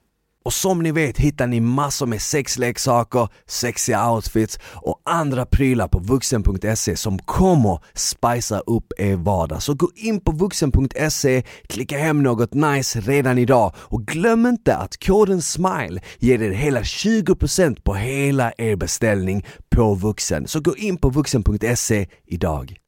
Och som ni vet hittar ni massor med sexleksaker, sexiga outfits och andra prylar på vuxen.se som kommer spicea upp er vardag. Så gå in på vuxen.se, klicka hem något nice redan idag och glöm inte att koden SMILE ger er hela 20% på hela er beställning på vuxen. Så gå in på vuxen.se idag.